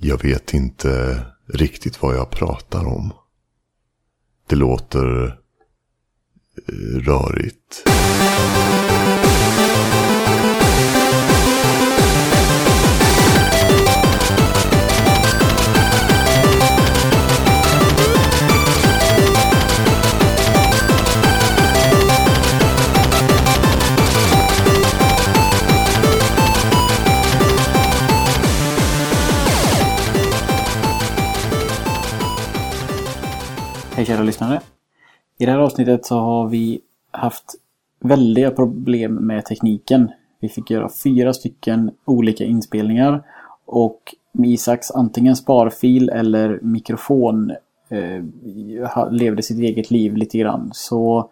Jag vet inte riktigt vad jag pratar om. Det låter eh, rörigt. Hej kära lyssnare. I det här avsnittet så har vi haft väldiga problem med tekniken. Vi fick göra fyra stycken olika inspelningar. Och Isaks antingen sparfil eller mikrofon eh, levde sitt eget liv lite grann. Så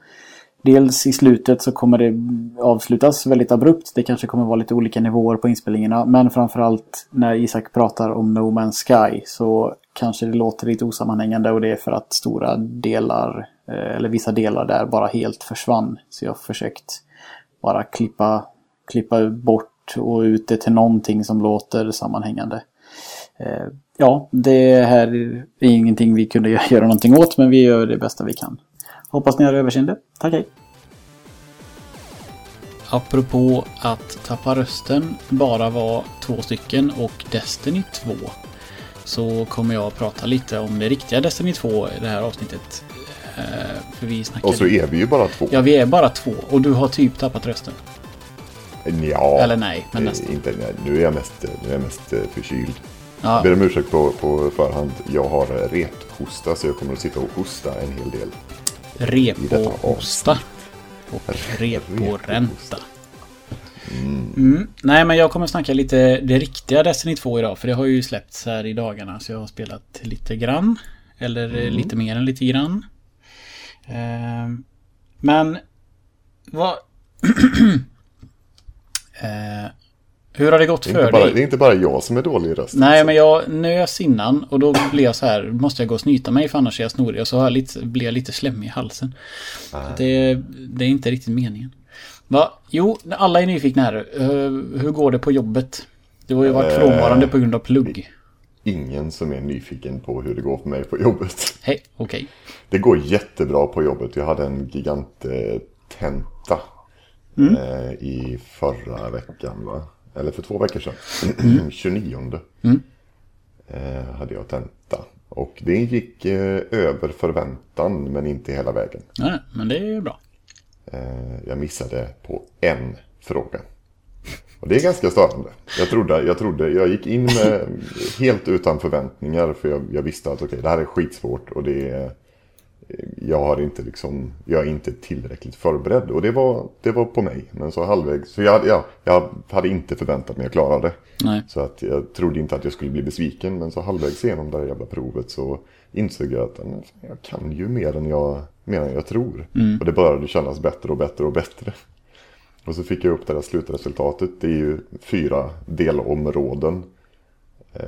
dels i slutet så kommer det avslutas väldigt abrupt. Det kanske kommer vara lite olika nivåer på inspelningarna. Men framförallt när Isak pratar om No Man's Sky så kanske det låter lite osammanhängande och det är för att stora delar, eh, eller vissa delar där bara helt försvann. Så jag har försökt bara klippa, klippa bort och ut det till någonting som låter sammanhängande. Eh, ja, det här är ingenting vi kunde göra någonting åt men vi gör det bästa vi kan. Hoppas ni har överseende. Tack hej! Apropå att tappa rösten bara var två stycken och Destiny 2 så kommer jag att prata lite om det riktiga Destiny 2 i det här avsnittet. Eh, För vi snackade... Och så är vi ju bara två. Ja, vi är bara två och du har typ tappat rösten. Ja, Eller nej, men eh, nästan. Inte, nej, nu är jag mest, nu är jag mest eh, förkyld. Ja, Ber om ursäkt på, på förhand. Jag har rephosta så jag kommer att sitta och hosta en hel del. repohosta och reporänta. Mm. Nej, men jag kommer snacka lite det riktiga Destiny 2 idag. För det har ju släppts här i dagarna. Så jag har spelat lite grann. Eller eh, lite mer än lite grann. Ehm, men vad... eh, hur har det gått Det för bara, dig? det är inte bara jag som är dålig i rösten. Nej, men jag nös innan och då blev jag så här, måste jag gå och snyta mig för annars är jag snorig. Och så har jag lite, blev jag lite slemmig i halsen. Det, det är inte riktigt meningen. Va? Jo, alla är nyfikna här. Eh, hur går det på jobbet? Du har ju varit Eh, frånvarande på grund av plugg. Ingen som är nyfiken på hur det går för mig på jobbet. Hej, okej. Det går jättebra på jobbet. Jag hade en gigant eh, tenta eh, i förra veckan va? Eller för två veckor sedan. 29 eh, hade jag tenta. Och det gick över förväntan men inte hela vägen. Nej, men det är ju bra. Eh, jag missade på en fråga. Och det är ganska störande. Jag trodde, jag trodde, jag gick in med helt utan förväntningar för jag, jag visste att okej, det här är skitsvårt och det är, jag har inte liksom, jag är inte tillräckligt förberedd och det var, det var på mig. Men så halvvägs, så jag, ja, jag hade inte förväntat mig att klara det. Nej. Så att jag trodde inte att jag skulle bli besviken men så halvvägs igenom det här jävla provet så insåg jag att "Men fan, jag kan ju mer än jag, mer än jag tror. Och det började kännas bättre och bättre och bättre. Och så fick jag upp det där slutresultatet. Det är ju fyra delområden. Eh,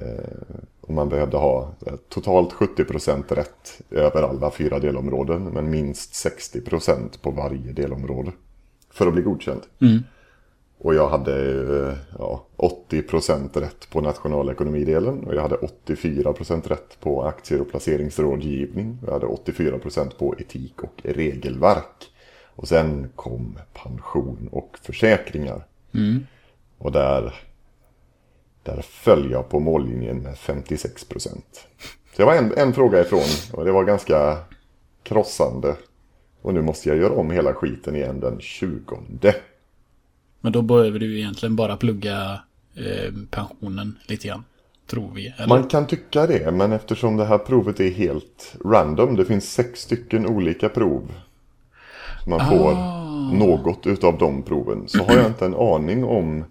och man behövde ha eh, totalt 70% rätt över alla fyra delområden. Men minst 60% på varje delområde. För att bli godkänd. Och jag hade eh, ja, 80% rätt på nationalekonomidelen. Och jag hade 84% rätt på aktier och placeringsrådgivning. Jag hade 84% på etik och regelverk. Och sen kom pension och försäkringar. Och där, där föll jag på mållinjen med 56%. Så jag var en, en fråga ifrån och det var ganska krossande. Och nu måste jag göra om hela skiten igen den 20. Men då behöver du egentligen bara plugga eh, pensionen lite grann. Tror vi. Eller? Man kan tycka det, men eftersom det här provet är helt random. Det finns sex stycken olika prov. Man får något utav de proven. Så har jag inte en aning om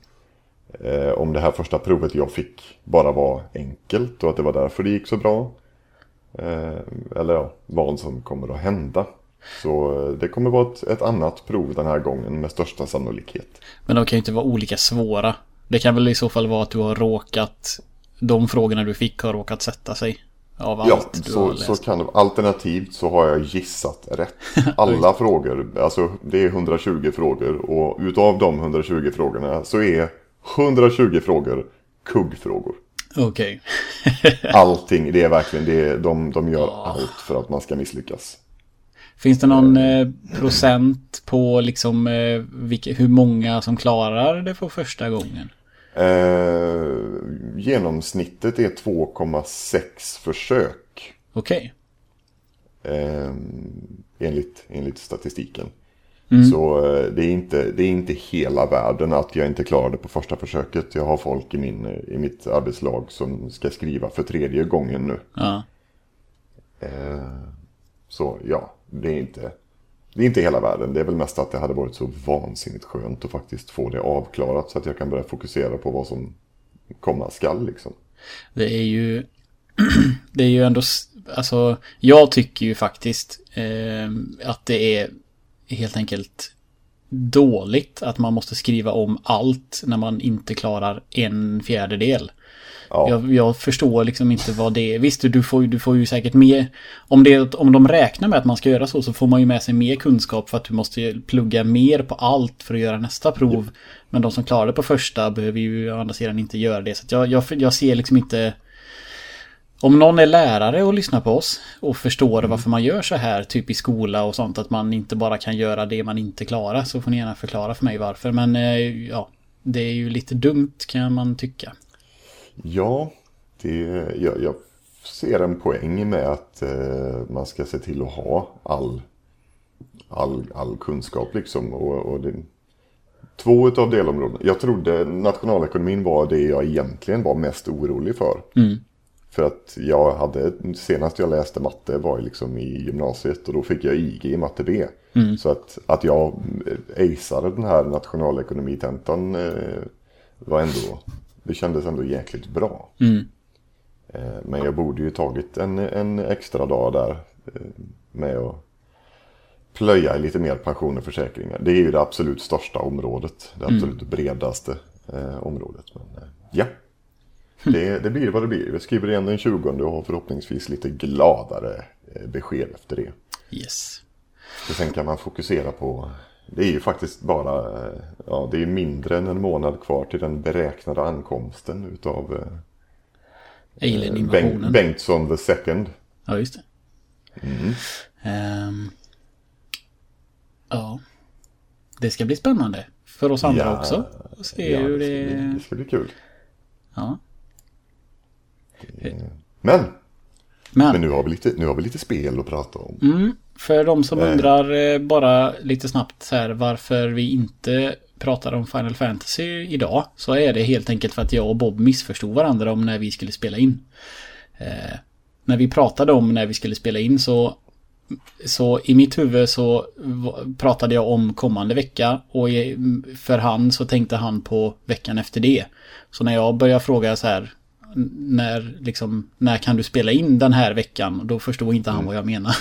eh, om det här första provet jag fick bara var enkelt och att det var därför det gick så bra. Eh, eller ja, vad som kommer att hända. Så eh, det kommer vara ett, ett annat prov den här gången med största sannolikhet. Men de kan ju inte vara olika svåra. Det kan väl i så fall vara att du har råkat... De frågorna du fick har råkat sätta sig. Av allt Ja, du så, har läst. så kan det Alternativt så har jag gissat rätt. Alla frågor, alltså det är 120 frågor och utav de 120 frågorna så är 120 frågor kuggfrågor. Okej. Allting, det är verkligen det. De, de gör oh. allt för att man ska misslyckas. Finns det någon eh, procent på liksom eh, vilka, hur många som klarar det för första gången? Eh, genomsnittet är 2,6 försök. Okej. Okay. Eh, enligt, enligt statistiken. Mm. Så eh, det är, inte, det är inte hela världen att jag inte klarar det på första försöket. Jag har folk i, min, i mitt arbetslag som ska skriva för tredje gången nu. Ja. Eh, så ja, det är, inte, det är inte hela världen. Det är väl mest att det hade varit så vansinnigt skönt att faktiskt få det avklarat så att jag kan börja fokusera på vad som komma skall liksom. Det är ju det är ju ändå, alltså jag tycker ju faktiskt eh, att det är helt enkelt dåligt att man måste skriva om allt när man inte klarar en fjärdedel. Ja. Jag, jag, förstår liksom inte vad det är. Visst, du får, du får ju säkert mer... Om, det, om de räknar med att man ska göra så så får man ju med sig mer kunskap för att du måste plugga mer på allt för att göra nästa prov. Men de som klarar det på första behöver ju å andra sidan inte göra det. Så jag, jag, jag ser liksom inte... Om någon är lärare och lyssnar på oss och förstår mm. varför man gör så här, typ i skola och sånt, att man inte bara kan göra det man inte klarar, så får ni gärna förklara för mig varför. Men eh, ja, det är ju lite dumt kan man tycka. Ja, det, jag, jag ser en poäng med att eh, man ska se till att ha all, all, all kunskap liksom. Och, och det, två av delområdena. Jag trodde nationalekonomin var det jag egentligen var mest orolig för. Mm. För att jag hade, senast jag läste matte var liksom i gymnasiet och då fick jag IG i matte B. Mm. Så att, att jag aceade den här nationalekonomitentan eh, var ändå det kändes ändå jäkligt bra. Mm. Eh, men jag borde ju tagit en, en extra dag där eh, med att plöja i lite mer pension och försäkringar. Det är ju det absolut största området. Det mm. absolut mm. bredaste eh, området. Men eh, ja, det, det, blir vad det blir. Vi skriver igen den 20 och har förhoppningsvis lite gladare eh, besked efter det. Yes. Och sen kan man fokusera på det är ju faktiskt bara, ja det är mindre än en månad kvar till den beräknade ankomsten utav eh, Alien-invasionen. Bengt, Bengtsson the second. Ja, just det. Mm. Um, ja. Det ska bli spännande. För oss andra ja, också. Se ja, hur det... det... det ska bli kul. Ja. Men. Men. Men nu, har vi lite, nu har vi lite spel att prata om. Mm. För de som Nej. undrar eh, bara lite snabbt här varför vi inte pratar om Final Fantasy idag. Så är det helt enkelt för att jag och Bob missförstod varandra om när vi skulle spela in. Eh, när vi pratade om när vi skulle spela in så så i mitt huvud så pratade jag om kommande vecka och för han så tänkte han på veckan efter det. Så när jag började fråga så här när, liksom, när kan du spela in den här veckan? Då förstod inte han mm. vad jag menar.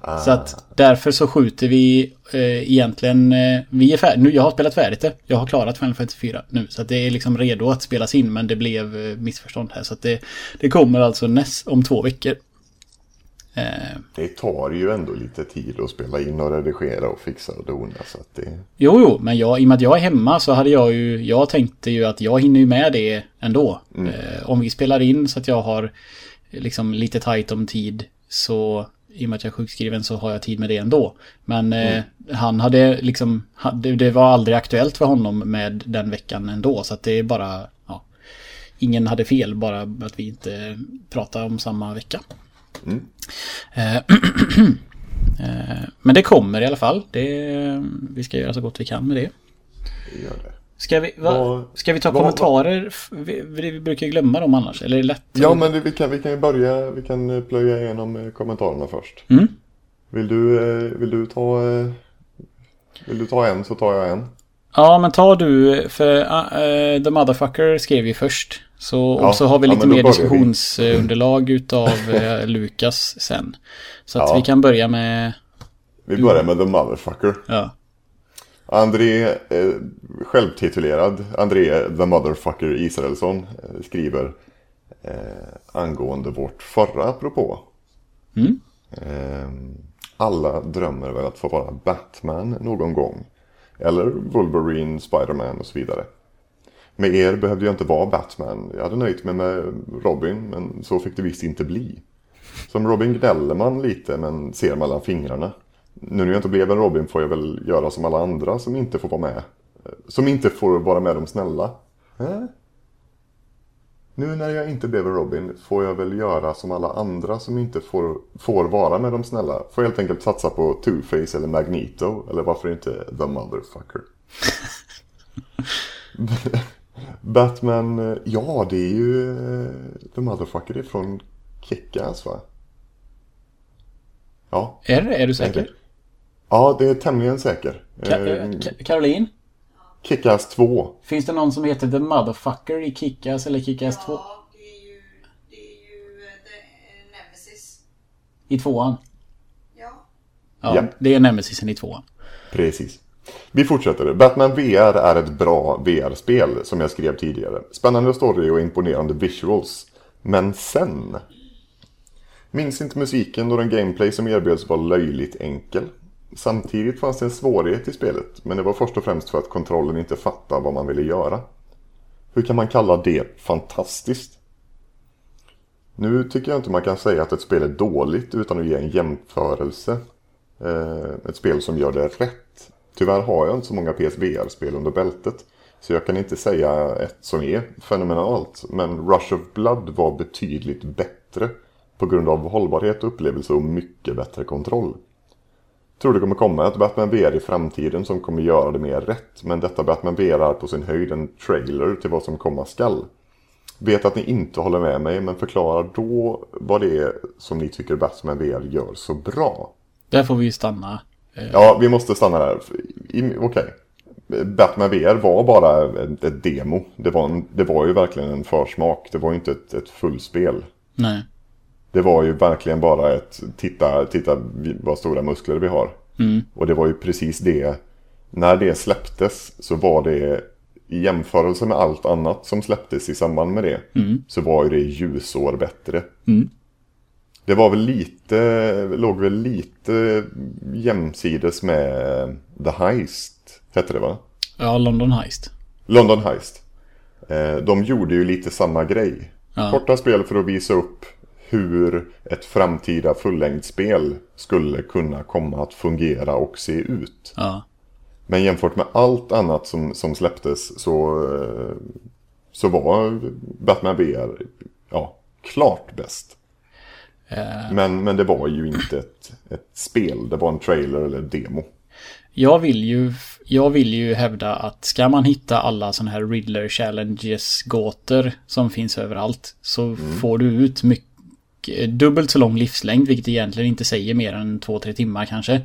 ah. Så att därför så skjuter vi eh, egentligen, eh, vi är färdiga, nu jag har spelat färdigt det. Jag har klarat Final Fantasy 4 nu. Så att det är liksom redo att spelas in men det blev eh, missförstånd här. Så att det, det kommer alltså näst, om två veckor. Eh, det tar ju ändå lite tid att spela in och redigera och fixa och dona. Så att det... Jo, jo, men jag, i och med att jag är hemma så hade jag ju... Jag tänkte ju att jag hinner ju med det ändå. Mm. Eh, om vi spelar in så att jag har liksom lite tajt om tid så i och med att jag är sjukskriven så har jag tid med det ändå. Men eh, mm. eh, han hade liksom, det var aldrig aktuellt för honom med den veckan ändå. Så att det är bara, ja, ingen hade fel, bara att vi inte pratar om samma vecka. Mm. Eh, eh, men det kommer i alla fall. Det, vi ska göra så gott vi kan med det. Gör det. Ska vi, va, ska vi ta vad, kommentarer? Vi, vi, brukar glömma dem annars. Eller är det lätt? Ja, men vi kan, vi kan börja. Vi kan plöja igenom kommentarerna först. Mm. Vill, du, vill du ta... Vill du ta en så tar jag en. Ja, men tar du, för uh, The Motherfucker skrev ju först. Så, ja, och så har vi lite ja, mer diskussionsunderlag utav uh, Lukas sen. Så att ja. vi kan börja med... Vi börjar med The Motherfucker. Ja. André, eh, självtitulerad, André The Motherfucker Israelsson eh, skriver eh, angående vårt förra apropå. Mm. Eh, alla drömmer väl att få vara Batman någon gång. Eller Wolverine, Spiderman och så vidare. Med er behövde jag inte vara Batman. Jag hade nöjt mig med Robin, men så fick det visst inte bli. Som Robin gnäller man lite, men ser mellan fingrarna. Nu när jag inte blev en Robin får jag väl göra som alla andra som inte får vara med. Som inte får vara med de snälla. Äh? Nu när jag inte blev en Robin får jag väl göra som alla andra som inte får, får vara med de snälla. Får helt enkelt satsa på Two-Face eller Magneto. Eller varför inte The Motherfucker. Batman, ja det är ju eh, The Motherfucker är från Kickass va? Ja. Är det? Är du säker? Är ja, det är tämligen säker. Ka eh, Caroline? Kickass 2. Finns det någon som heter The Motherfucker i Kickass eller Kickass 2? Ja, det är ju, det är ju the, Nemesis. I tvåan? Ja. Ja, ja. det är Nemesisen i tvåan. Precis. Vi fortsätter. Batman VR är ett bra VR-spel som jag skrev tidigare. Spännande story och imponerande visuals. Men sen? Minns inte musiken och den gameplay som erbjöds var löjligt enkel. Samtidigt fanns det en svårighet i spelet, men det var först och främst för att kontrollen inte fattade vad man ville göra. Hur kan man kalla det fantastiskt? Nu tycker jag inte man kan säga att ett spel är dåligt utan att ge en jämförelse. Eh, ett spel som gör det rätt. Tyvärr har jag inte så många PSVR-spel under bältet. Så jag kan inte säga ett som är fenomenalt. Men Rush of Blood var betydligt bättre. På grund av hållbarhet, upplevelse och mycket bättre kontroll. Tror det kommer komma ett Batman VR i framtiden som kommer göra det mer rätt. Men detta Batman VR är på sin höjd en trailer till vad som komma skall. Vet att ni inte håller med mig men förklara då vad det är som ni tycker Batman VR gör så bra. Där får vi stanna. Eh. Ja, vi måste stanna där. Okej. Okay. Batman VR var bara ett, ett demo. Det var, en, det var ju verkligen en försmak. Det var ju inte ett, ett fullspel. Nej. Det var ju verkligen bara ett titta, titta vad stora muskler vi har. Mm. Och det var ju precis det. När det släpptes så var det i jämförelse med allt annat som släpptes i samband med det. Mm. Så var ju det ljusår bättre. Mm. Det var väl lite, låg väl lite jämsides med The Heist, hette det va? Ja, London Heist. London Heist. Eh, de gjorde ju lite samma grej. Ja. Korta spel för att visa upp hur ett framtida fullängdsspel skulle kunna komma att fungera och se ut. Ja. Men jämfört med allt annat som, som släpptes så, eh, så var Batman VR ja, klart bäst. Uh, men, men det var ju inte ett, ett spel, det var en trailer eller demo. Jag vill ju, jag vill ju hävda att ska man hitta alla sådana här Riddler Challenges gåtor som finns överallt så mm. får du ut mycket dubbelt så lång livslängd, vilket egentligen inte säger mer än två, tre timmar kanske.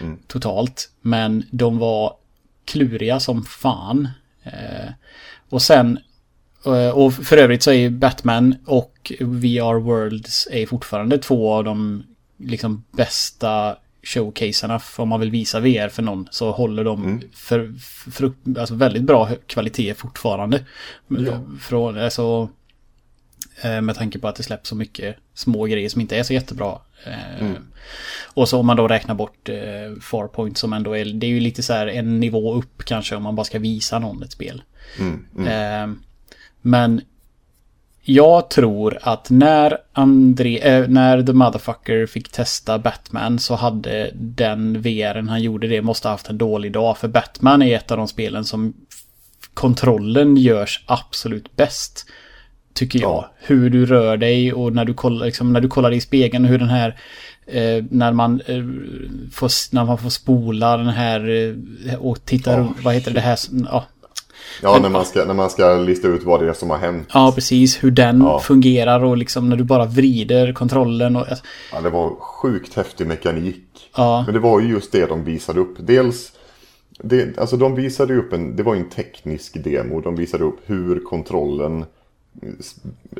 Mm. Totalt. Men de var kluriga som fan. Eh, och sen eh, och för övrigt så är Batman och VR Worlds är fortfarande två av de liksom bästa showcaserna om man vill visa VR för någon så håller de mm. för, för, alltså väldigt bra kvalitet fortfarande. Ja. Från, alltså, Eh, med tanke på att det släpps så mycket små grejer som inte är så jättebra. Eh, mm. Och så om man då räknar bort eh, Farpoint som ändå är, det är ju lite så här en nivå upp kanske om man bara ska visa någon ett spel. Mm. Men jag tror att när André, äh, när The Motherfucker fick testa Batman så hade den VRen han gjorde det måste ha haft en dålig dag. För Batman är ett av de spelen som kontrollen görs absolut bäst. Tycker jag. Ja. Hur du rör dig och när du kollar, liksom, när du kollar i spegeln hur den här eh, när man eh, får, när man får spola den här eh, och titta, oh, vad heter det här? Ja, Ja, när man, ska, när man ska lista ut vad det är som har hänt. Ja, precis. Hur den ja. fungerar och liksom när du bara vrider kontrollen. Och... Ja, det var sjukt häftig mekanik. Ja. Men det var ju just det de visade upp. Dels, det, alltså de visade upp en, det var en teknisk demo. De visade upp hur kontrollen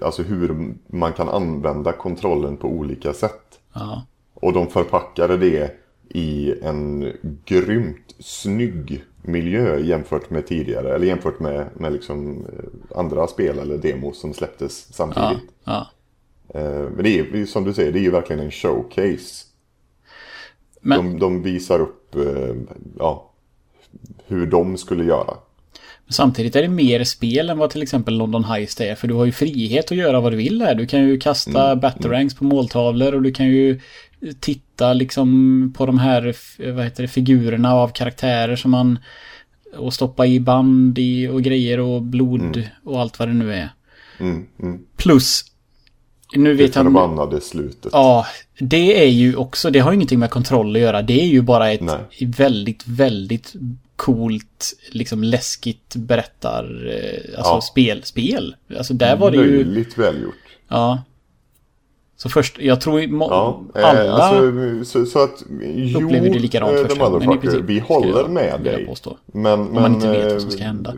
Alltså hur man kan använda kontrollen på olika sätt. Ja. Och de förpackade det i en grymt snygg miljö jämfört med tidigare. Eller jämfört med, med liksom eh, andra spel eller demos som släpptes samtidigt. Ja, ja. Eh, men det är som du säger, det är ju verkligen en showcase. Men... De, de visar upp eh, ja, hur de skulle göra. Men samtidigt är det mer spel än vad till exempel London Heist är. För du har ju frihet att göra vad du vill här. Du kan ju kasta mm. batarangs på måltavlor och du kan ju titta liksom på de här vad heter det, figurerna av karaktärer som man och stoppa i band i och grejer och blod mm. och allt vad det nu är. Mm, mm. Plus nu vet det förbannade slutet. Ja, det är ju också, det har ingenting med kontroll att göra. Det är ju bara ett Nej. väldigt, väldigt coolt, liksom läskigt berättar, eh, alltså ja. spel, spel. Alltså där var det ju... Väldigt välgjort. Ja. Så först, jag tror ja, eh, alla alltså, så, så att, jo, upplever det likadant eh, första gången i princip. Vi håller med dig. Men, Om man inte vet vad som ska hända.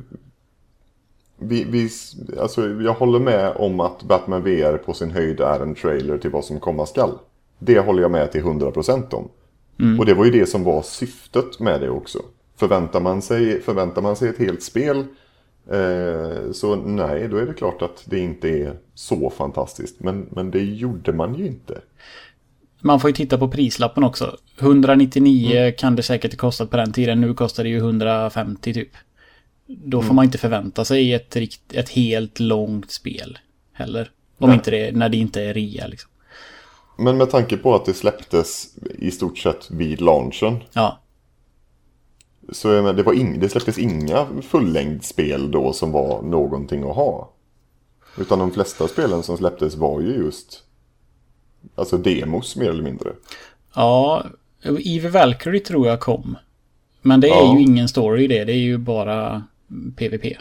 Vi, vi, alltså, jag håller med om att Batman VR på sin höjd är en trailer till vad som komma skall. Det håller jag med till 100% om. Mm. Och det var ju det som var syftet med det också. Förväntar man sig, förväntar man sig ett helt spel eh, så nej, då är det klart att det inte är så fantastiskt. Men, men det gjorde man ju inte. Man får ju titta på prislappen också. 199 mm. kan det säkert kostat på den tiden. Nu kostar det ju 150 typ. Då får mm. man inte förvänta sig ett, ett helt långt spel heller. Om inte det, när det inte är rea liksom. Men med tanke på att det släpptes i stort sett vid launchen. Ja. Så det, var in, det släpptes inga fullängdspel då som var någonting att ha. Utan de flesta spelen som släpptes var ju just Alltså demos mer eller mindre. Ja, Eve Valkyrie tror jag kom. Men det är ja. ju ingen story i det. Det är ju bara PVP.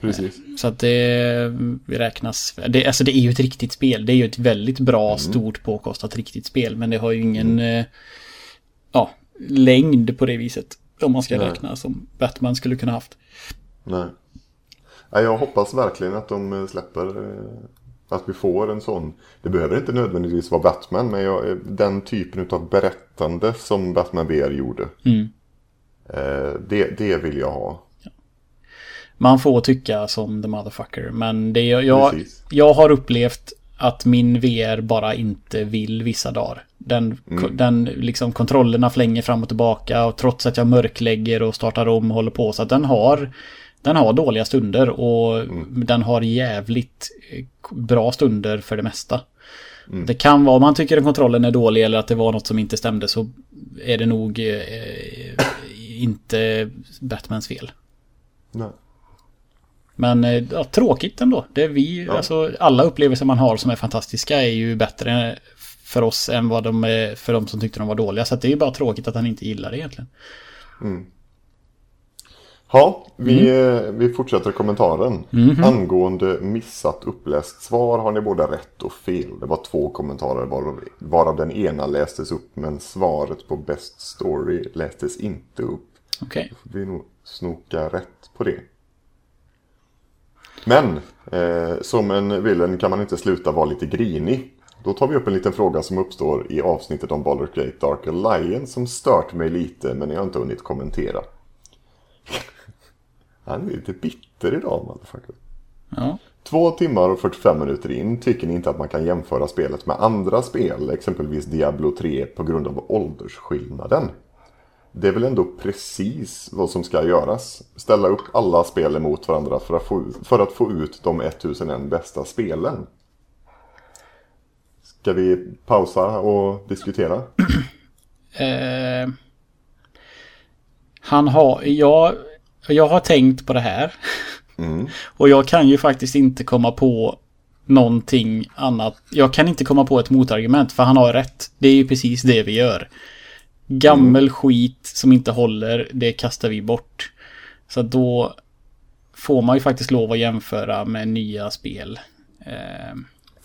Precis. Så att det räknas. Det, alltså det är ju ett riktigt spel. Det är ju ett väldigt bra, mm. stort, påkostat riktigt spel. Men det har ju ingen mm. ja, längd på det viset. Om man ska Nej. räkna som Batman skulle kunna haft. Nej. Jag hoppas verkligen att de eh, släpper eh, att vi får en sån. Det behöver inte nödvändigtvis vara Batman. Men jag, den typen av berättande som Batman VR gjorde. Mm. Det, det vill jag ha. Man får tycka som the motherfucker. Men det, jag, jag har upplevt att min VR bara inte vill vissa dagar. Den, mm. den liksom kontrollerna flänger fram och tillbaka och trots att jag mörklägger och startar om och håller på. Så att den har, den har dåliga stunder och mm. den har jävligt eh, bra stunder för det mesta. Mm. Det kan vara om man tycker att kontrollen är dålig eller att det var något som inte stämde så är det nog eh, inte Batmans fel. Nej. Men eh, ja, tråkigt ändå. Det vi, ja. alltså, alla upplevelser man har som är fantastiska är ju bättre för oss än vad de är för de som tyckte de var dåliga. Så det är ju bara tråkigt att han inte gillar det egentligen. Mm. Ja, vi, mm. Eh, vi fortsätter kommentaren. Mm Angående missat uppläst svar har ni båda rätt och fel. Det var två kommentarer varav, varav den ena lästes upp men svaret på Best Story lästes inte upp. Okej. Okay. Vi nog snoka rätt på det. Men eh, som en villain kan man inte sluta vara lite grinig. Då tar vi upp en liten fråga som uppstår i avsnittet om Baldur's Gate Dark Alliance som stört mig lite men jag har inte hunnit kommentera. Han är lite bitter idag, motherfucker. Ja. Två timmar och 45 minuter in tycker ni inte att man kan jämföra spelet med andra spel, exempelvis Diablo 3, på grund av åldersskillnaden. Det är väl ändå precis vad som ska göras. Ställa upp alla spel emot varandra för att få, för att få ut de 1001 bästa spelen. Ska vi pausa och diskutera? Eh, han har, jag, jag har tänkt på det här. Mm. Och jag kan ju faktiskt inte komma på någonting annat. Jag kan inte komma på ett motargument för han har rätt. Det är ju precis det vi gör. Gammel mm. skit som inte håller, det kastar vi bort. Så då får man ju faktiskt lov att jämföra med nya spel. Eh.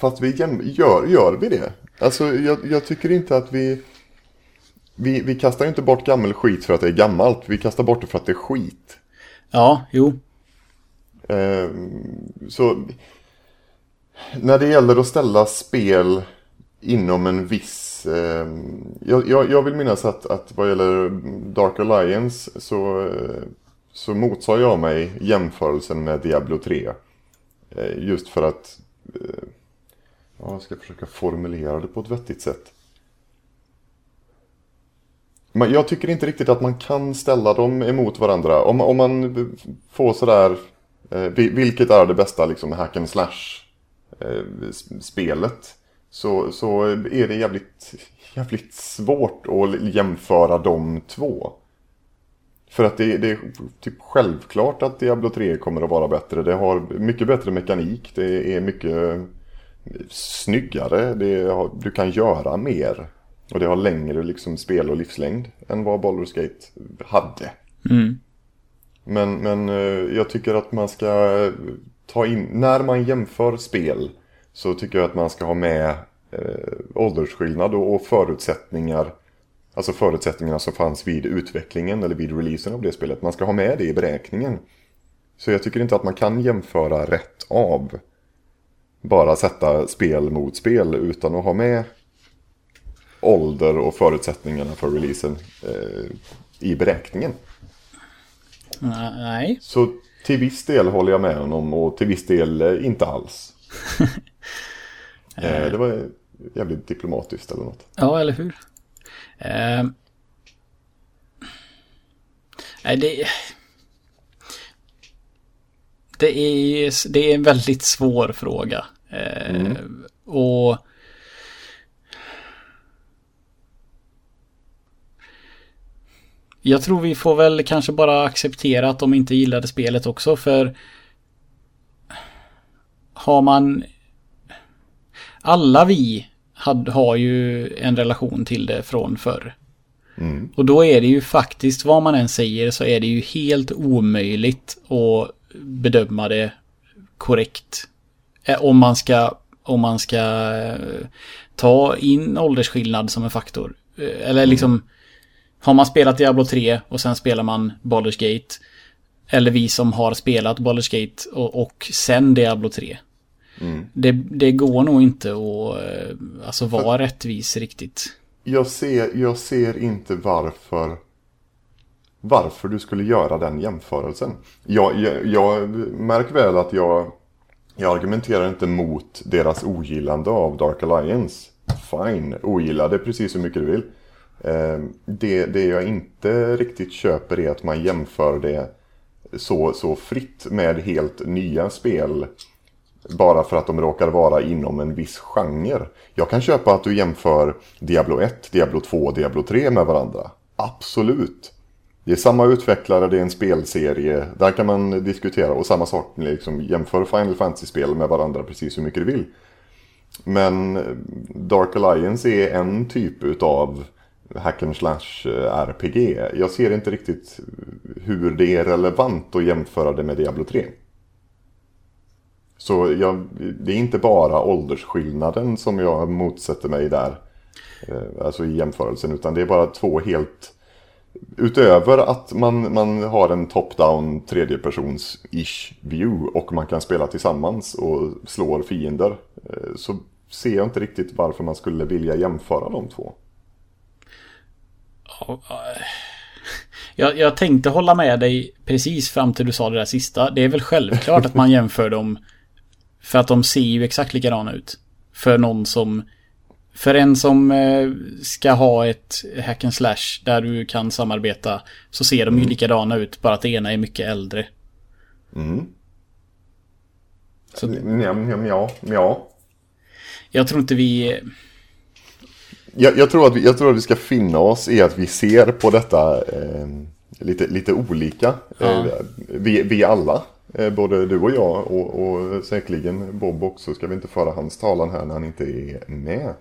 Fast vi gör, gör vi det? Alltså jag, jag tycker inte att vi, vi... Vi kastar inte bort gammal skit för att det är gammalt. Vi kastar bort det för att det är skit. Ja, jo. Eh, så... När det gäller att ställa spel inom en viss eh, jag, jag, vill minnas att, att vad gäller Dark Alliance så, eh, så motsar jag mig jämförelsen med Diablo 3. Eh, just för att, eh, jag ska försöka formulera det på ett vettigt sätt. Men jag tycker inte riktigt att man kan ställa dem emot varandra. Om, om man får sådär, eh, vilket är det bästa liksom hack and slash eh, spelet? Så, så är det jävligt, jävligt svårt att jämföra de två. För att det, det, är typ självklart att Diablo 3 kommer att vara bättre. Det har mycket bättre mekanik. Det är mycket snyggare. Har, du kan göra mer. Och det har längre liksom spel och livslängd än vad Baldur's Gate hade. Mm. Men, men eh, jag tycker att man ska ta in, när man jämför spel så tycker jag att man ska ha med eh, åldersskillnad och, och förutsättningar. Alltså förutsättningarna som fanns vid utvecklingen eller vid releasen av det spelet. Man ska ha med det i beräkningen. Så jag tycker inte att man kan jämföra rätt av. Bara sätta spel mot spel utan att ha med ålder och förutsättningarna för releasen eh, i beräkningen. Nej. Så till viss del håller jag med honom och till viss del eh, inte alls. eh, det var jävligt diplomatiskt eller något. Ja, eller hur? Eh, nej, det... Det är, det är en väldigt svår fråga. Eh, Mm. Och... Jag tror vi får väl kanske bara acceptera att de inte gillade spelet också för... Har man... Alla vi had, har ju en relation till det från förr. Mm. Och då är det ju faktiskt, vad man än säger, så är det ju helt omöjligt att bedöma det korrekt. Eh, Om man ska, om man ska eh, ta in åldersskillnad som en faktor. Eh, Eller liksom, har man spelat Diablo 3 och sen spelar man Baldur's Gate. Eller vi som har spelat Baldur's Gate och, och sen Diablo 3. Mm. Det, det går nog inte att alltså, vara rättvis riktigt. Jag, ser, jag ser inte varför varför du skulle göra den jämförelsen. Jag, jag, jag märker väl att jag, jag argumenterar inte mot deras ogillande av Dark Alliance. Fine, ogilla det precis hur mycket du vill. Eh, det, det jag inte riktigt köper är att man jämför det så, så fritt med helt nya spel. Bara för att de råkar vara inom en viss genre. Jag kan köpa att du jämför Diablo 1, Diablo 2 och Diablo 3 med varandra. Absolut. Det är samma utvecklare, det är en spelserie. Där kan man diskutera. Och samma sak, liksom, jämför Final Fantasy-spel med varandra precis hur mycket du vill. Men eh, Dark Alliance är en typ utav hack and slash eh, RPG. Jag ser inte riktigt hur det är relevant att jämföra det med Diablo 3. Så jag, det är inte bara åldersskillnaden som jag motsätter mig där. Eh, alltså i jämförelsen. Utan det är bara två helt... Utöver att man, man har en top-down tredjepersons-ish view och man kan spela tillsammans och slår fiender. eh, Så ser jag inte riktigt varför man skulle vilja jämföra de två. Jag, jag tänkte hålla med dig precis fram till du sa det där sista. Det är väl självklart att man jämför dem. För att de ser ju exakt likadana ut. För någon som... För en som eh, ska ha ett hack and slash där du kan samarbeta. Så ser de ju likadana ut. Bara att det ena är mycket äldre. Mm. Så Ja, ja, ja, ja. jag tror inte vi... Jag, jag, tror att vi, jag tror att vi ska finna oss i att vi ser på detta eh, lite, lite olika. Ja. Eh, vi, vi alla, eh, både du och jag och, och säkerligen Bob också, ska vi inte föra hans talan här när han inte är med.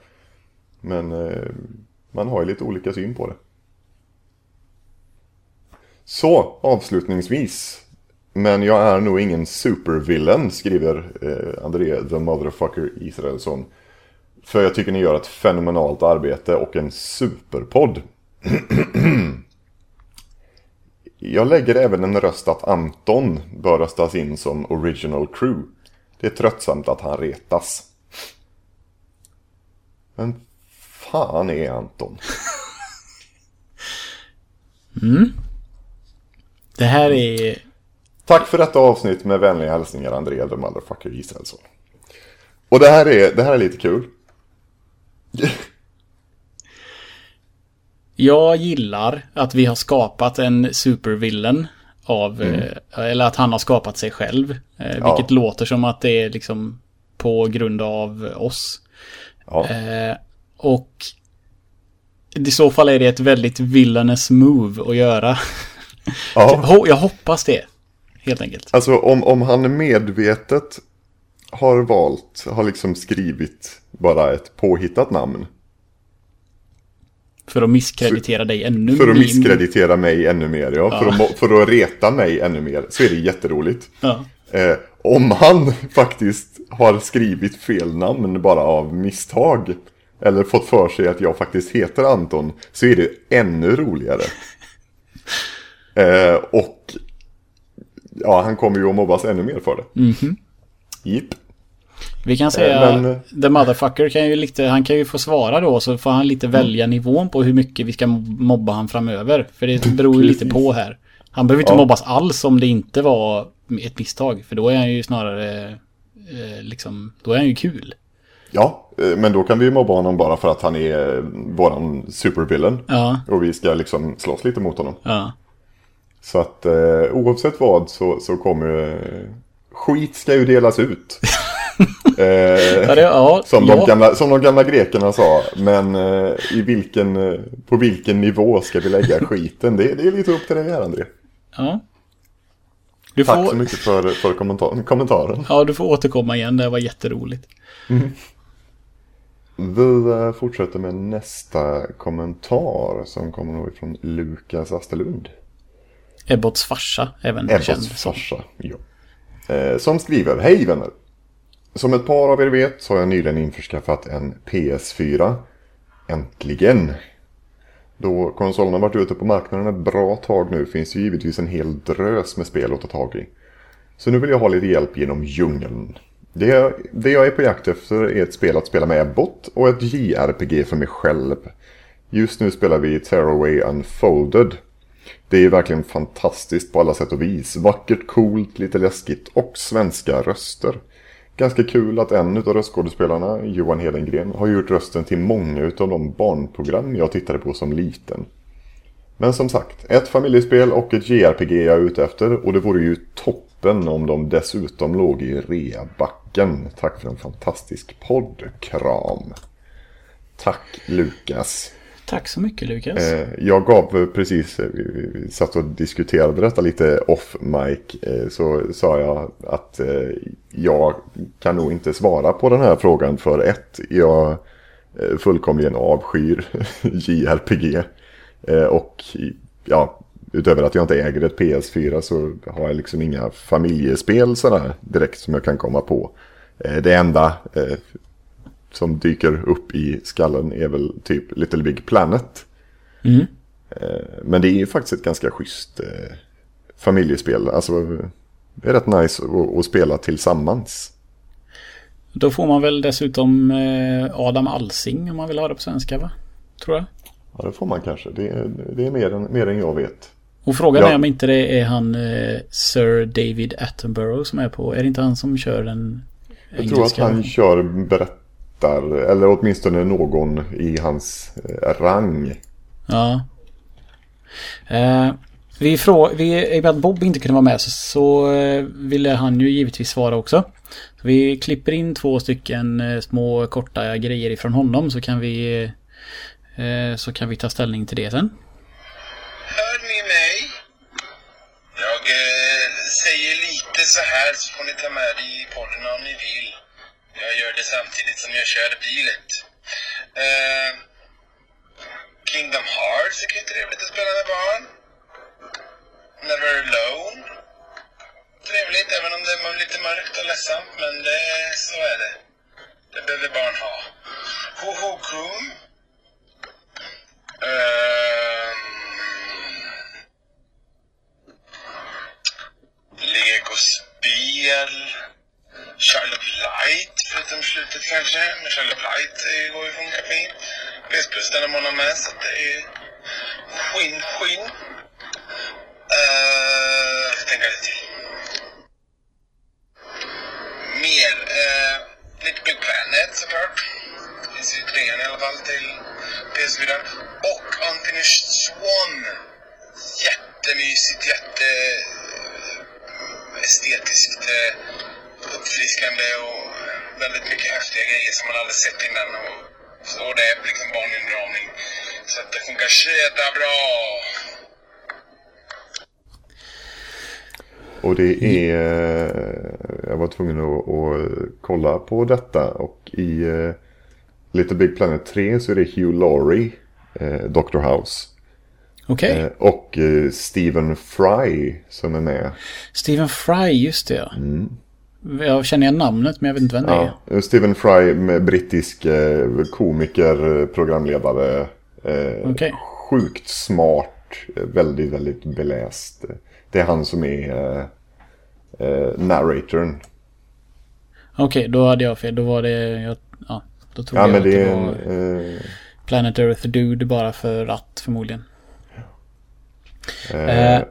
Men eh, man har ju lite olika syn på det. Så, avslutningsvis. Men jag är nog ingen supervillain, skriver eh, André the motherfucker Israelsson. För jag tycker ni gör ett fenomenalt arbete och en superpodd. jag lägger även en röst att Anton bör röstas in som original crew. Det är tröttsamt att han retas. Men fan är Anton? Det här är... Tack för detta avsnitt med vänliga hälsningar André the motherfucker Israelsson. Och det här är, det här är lite kul. Jag gillar att vi har skapat en supervillain av, Mm. eh, eller att han har skapat sig själv. Eh, vilket låter som att det är liksom på grund av oss. Ja. Eh, och i så fall är det ett väldigt villainous move att göra. ja. Ho- Jag hoppas det. Helt enkelt. Alltså om, om han medvetet har valt, har liksom skrivit bara ett påhittat namn. För att misskreditera dig ännu För att mer. misskreditera mig ännu mer, ja. För, att, för att reta mig ännu mer. Så är det jätteroligt. Ja. Eh, om han faktiskt har skrivit fel namn bara av misstag. Eller fått för sig att jag faktiskt heter Anton. Så är det ännu roligare. Eh, och ja, han kommer ju att mobbas ännu mer för det. Mhm. Jipp. Vi kan säga, men- the motherfucker kan ju lite, han kan ju få svara då så får han lite Mm. välja nivån på hur mycket vi ska mobba han framöver. För det beror ju lite på här. Han behöver inte Ja. mobbas alls om det inte var ett misstag. För då är han ju snarare, eh, liksom, då är han ju kul. Ja, eh, men då kan vi ju mobba honom bara för att han är eh, våran supervillain. Ja, Och vi ska liksom slåss lite mot honom. ja. Så att eh, oavsett vad så, så kommer eh, skit ska ju delas ut. eh, Ja, det, ja, som, ja. de gamla, som de gamla grekerna sa. Men eh, i vilken, på vilken nivå ska vi lägga skiten? Det, det är lite upp till dig här André. ja. Du Tack så får, mycket för, för kommentar, kommentaren. ja, du får återkomma igen, det var jätteroligt. Vi fortsätter med nästa kommentar som kommer nog ifrån Lukas Asterlund. Ebbots farsa, även känd. Ebbas farsa. Ja. Eh, som skriver, hej vänner. Som ett par av er vet så har jag nyligen införskaffat en PS4. Äntligen. Då konsolen har varit ute på marknaden ett bra tag nu finns det givetvis en hel drös med spel att ta tag i. Så nu vill jag ha lite hjälp genom djungeln. Det jag, det jag är på jakt efter är ett spel att spela med Ebbot och ett JRPG för mig själv. Just nu spelar vi Tearaway Unfolded. Det är verkligen fantastiskt på alla sätt och vis. Vackert, coolt, lite läskigt och svenska röster. Ganska kul att en av röstskådespelarna, Johan Hedengren, har gjort rösten till många av de barnprogram jag tittade på som liten. Men som sagt, ett familjespel och ett JRPG är jag ute efter och det vore ju toppen om de dessutom låg i reabacken. Tack för en fantastisk podd. Kram. Tack Lukas. Tack så mycket Lukas. Eh, jag gav precis, eh, vi, satt och diskuterade detta lite off mic. Eh, så sa jag att eh, jag kan nog inte svara på den här frågan för ett, jag eh, fullkomligen avskyr JRPG. Eh, och ja, utöver att jag inte äger ett PS4 så har jag liksom inga familjespel sådär direkt som jag kan komma på. Eh, det enda eh, som dyker upp i skallen är väl typ Little Big Planet. Mm. Eh, Men det är ju faktiskt ett ganska schysst familjespel. Alltså det är rätt nice att, spela tillsammans. Då får man väl dessutom Adam Alsing om man vill ha det på svenska va? Tror jag. Ja det får man kanske. Det är, det är mer, än, mer än jag vet. Och frågan Ja. är om inte det är han eh, Sir David Attenborough som är på. Är det inte han som kör den Jag tror att han kör berättar, eller åtminstone någon i hans eh, rang. Ja. Eh, vi frå- vi, I och med att Bob inte kunde vara med så, så eh, ville han ju givetvis svara också. Så vi klipper in två stycken eh, små korta grejer ifrån honom så kan vi eh, så kan vi ta ställning till det sen. Hör ni mig? Jag eh, säger lite så här så får ni ta med det i podden om ni vill. Jag gör det samtidigt som jag kör bilet. Eh, Kingdom Hearts är trevligt att spela med barn. Never Alone. Trevligt även om det är lite mörkt och ledsamt men det, så är det. Det behöver barn ha. Ho Ho Krum. Eh, Legospel. Child of Light, förutom slutet kanske. Men Child of Light går ju funka fint. PS Plus den man har med så att det är skinn, skinn. Uh, eh, jag ska tänka lite till. Mer. Uh, lite Big Planet såklart. Det finns ju trean i alla fall till PS4. Och Unfinished Swan. Jättemysigt, jätte estetiskt eh, uppfriskande och eh, väldigt mycket häftiga grejer som man aldrig sett innan. Och, och det är liksom barnunderhållning. Så att det funkar jättebra. Och det är... Eh, jag var tvungen att, att kolla på detta och i eh, Little Big Planet 3 så är det Hugh Laurie, eh, Dr. House. Okej. Eh, Och eh, Stephen Fry som är med. Stephen Fry, just det ja. Jag känner igen namnet men jag vet inte vem det är. Ja, eh, Stephen Fry brittisk komiker, programledare. Okej. Sjukt smart, väldigt, väldigt beläst. Det är han som är narratorn. Okej, då hade jag fel. Då var det... Jag, ja, då trodde Ja jag men det är en... Planet Earth Dude bara för att förmodligen. Eh,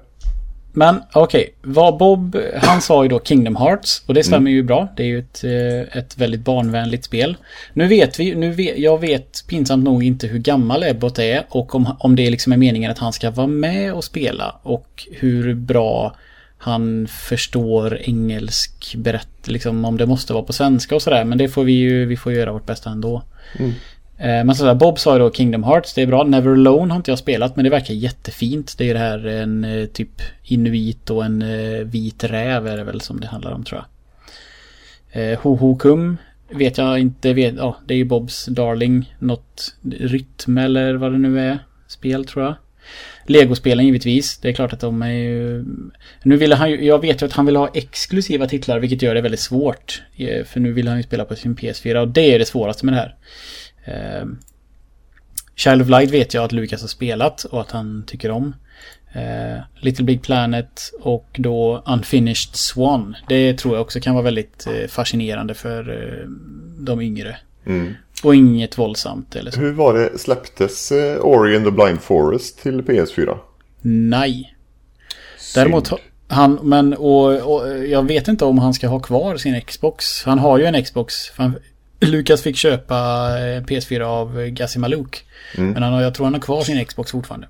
Men okej, vad Bob, han sa ju då Kingdom Hearts och det stämmer ju bra. Det är ju ett, eh, ett väldigt barnvänligt spel. Nu vet vi, nu vet, jag vet pinsamt nog inte hur gammal Ebbot är och om, om det liksom är meningen att han ska vara med och spela och hur bra han förstår engelsk berätt, liksom om det måste vara på svenska och sådär. Men det får vi ju, vi får göra vårt bästa ändå. Eh, Eh, men sådär, Bob sa ju då Kingdom Hearts, det är bra. Never Alone har inte jag spelat men det verkar jättefint. Det är det här eh, en eh, typ inuit och en vit räv är det väl som det handlar om tror jag. Ho Ho Kum vet jag inte, vet, ja det är ju Bobs Darling. Något rytm eller vad det nu är. Spel tror jag. Legospelen givetvis. Det är klart att de är ju... Nu ville han ju, jag vet ju att han vill ha exklusiva titlar vilket gör det väldigt svårt. För nu vill han ju spela på sin PS4 och det är det svåraste med det här. Eh, Child of Light vet jag att Lucas har spelat och att han tycker om. Eh, Little Big Planet och då Unfinished Swan. Det tror jag också kan vara väldigt eh, fascinerande för eh, de yngre. mm. Och inget våldsamt eller så. Hur var det, släpptes eh, Ori and the Blind Forest till PS4? Nej. Däremot Synd. han, men och, och jag vet inte om han ska ha kvar sin Xbox. Han har ju en Xbox. Han, Lukas fick köpa eh, PS4 av Gassi Maluk. Men han har, jag tror han har kvar sin Xbox fortfarande.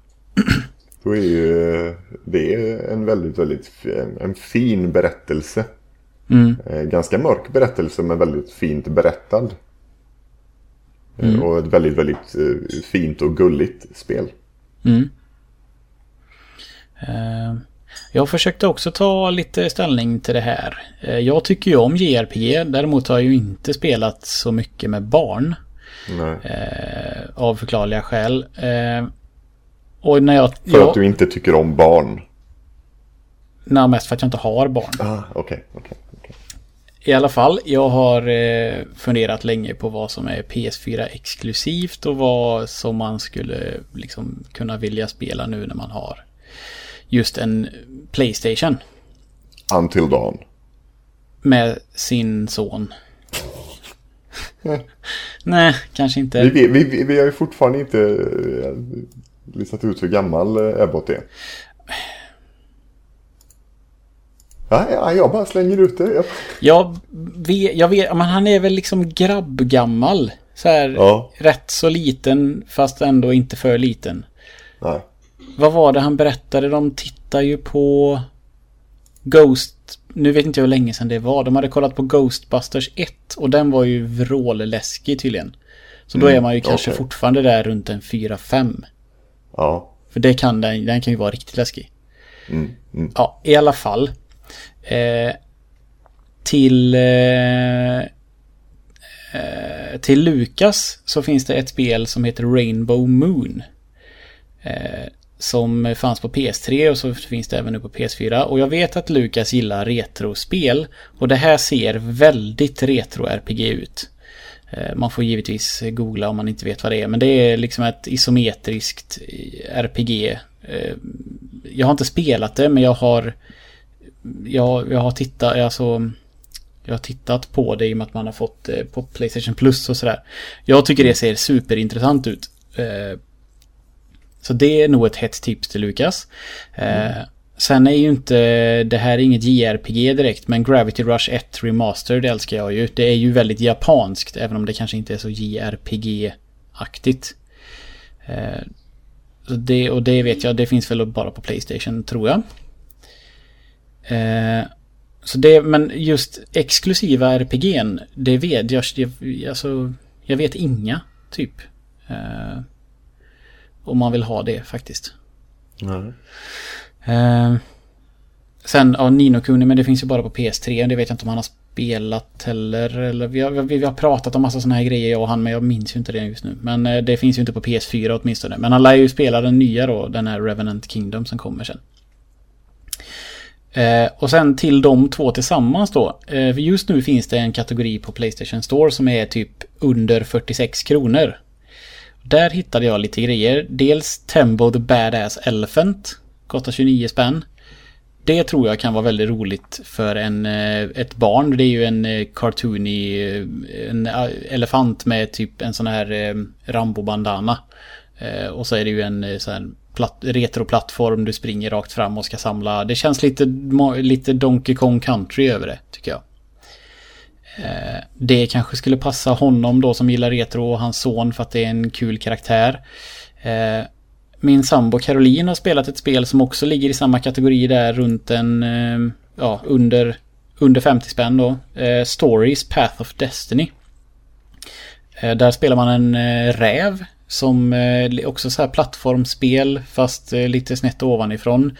Då är ju eh, det är en väldigt, väldigt en fin berättelse. Mm. Eh, Ganska mörk berättelse men väldigt fint berättad. Eh, Mm. Och ett väldigt, väldigt eh, fint och gulligt spel. Mm. Eh, Jag försökte också ta lite ställning till det här. Eh, Jag tycker ju om JRPG. Däremot har jag ju inte spelat så mycket med barn. Eh, Av förklarliga skäl. Eh, Och när jag... För jag att du inte tycker om barn. Nej, mest för att jag inte har barn. Ah, okej, okej. okej. I alla fall, jag har eh, funderat länge på vad som är PS4 exklusivt och vad som man skulle liksom kunna vilja spela nu när man har just en Playstation Until Dawn. med sin son. Nej, kanske Vi, inte. vi, vi, vi har ju fortfarande inte eh, listat ut hur gammal eh, Ebbot är. Ja, ja, jag bara slänger ut det. Jag... Jag vet, jag vet, men han är väl liksom grabbgammal. Så här, Ja. rätt så liten fast ändå inte för liten. Nej. Vad var det han berättade? De tittar ju på Ghost. Nu vet inte jag hur länge sedan det var. De hade kollat på Ghostbusters 1 och den var ju vrålläskig tydligen. Så då är man ju kanske okej. fortfarande där runt en 4-5. Ja. För det kan den, den kan ju vara riktigt läskig. Mm, mm. Ja, i alla fall. Eh, till... Eh, eh, till Lukas så finns det ett spel som heter Rainbow Moon. Eh, som fanns på PS3 och så finns det även nu på PS4. Och jag vet att Lukas gillar retrospel. Och det här ser väldigt retro-RPG ut. Eh, man får givetvis googla om man inte vet vad det är. Men det är liksom ett isometriskt eh, RPG. Eh, jag har inte spelat det men jag har jag, jag har tittat, alltså jag har tittat på det i och med att man har fått det på Playstation Plus och sådär. Jag tycker det ser superintressant ut. Så det är nog ett hett tips till Lukas. Eh, Sen är ju inte, det här är inget JRPG direkt, men Gravity Rush 1 Remastered älskar jag ju. Det är ju väldigt japanskt, även om det kanske inte är så JRPG-aktigt. Eh, så det, och det vet jag, det finns väl bara på Playstation tror jag. Eh, så det, men just exklusiva RPG'n, det vet jag, jag, alltså, jag vet inga, typ. Eh, om man vill ha det faktiskt. Nej. Eh, sen, ja, Nino Kuni, men det finns ju bara på PS3. Det vet jag inte om han har spelat heller. Eller, vi, har, vi, vi har pratat om massa sådana här grejer, jag och han, men jag minns ju inte det just nu. Men eh, det finns ju inte på PS4 åtminstone. Men han lär ju spela den nya då, den här Revenant Kingdom som kommer sen. Eh, och sen till de två tillsammans då. Eh, just nu finns det en kategori på Playstation Store som är typ under 46 kronor. Där hittade jag lite grejer. Dels Tembo the Badass Elephant. Kostar 29 spänn. Det tror jag kan vara väldigt roligt för en, eh, ett barn. Det är ju en eh, cartoony eh, en elefant med typ en sån här Rambo-bandana. Och så är det ju en sån här platt, retroplattform du springer rakt fram och ska samla. Det känns lite, lite Donkey Kong Country över det, tycker jag. Eh, det kanske skulle passa honom då som gillar retro och hans son för att det är en kul karaktär. Eh, min sambo Caroline har spelat ett spel som också ligger i samma kategori där runt en, eh, ja, under, under 50 spänn då. Stories Path of Destiny. Där spelar man en räv som också så här plattformsspel fast lite snett ovanifrån.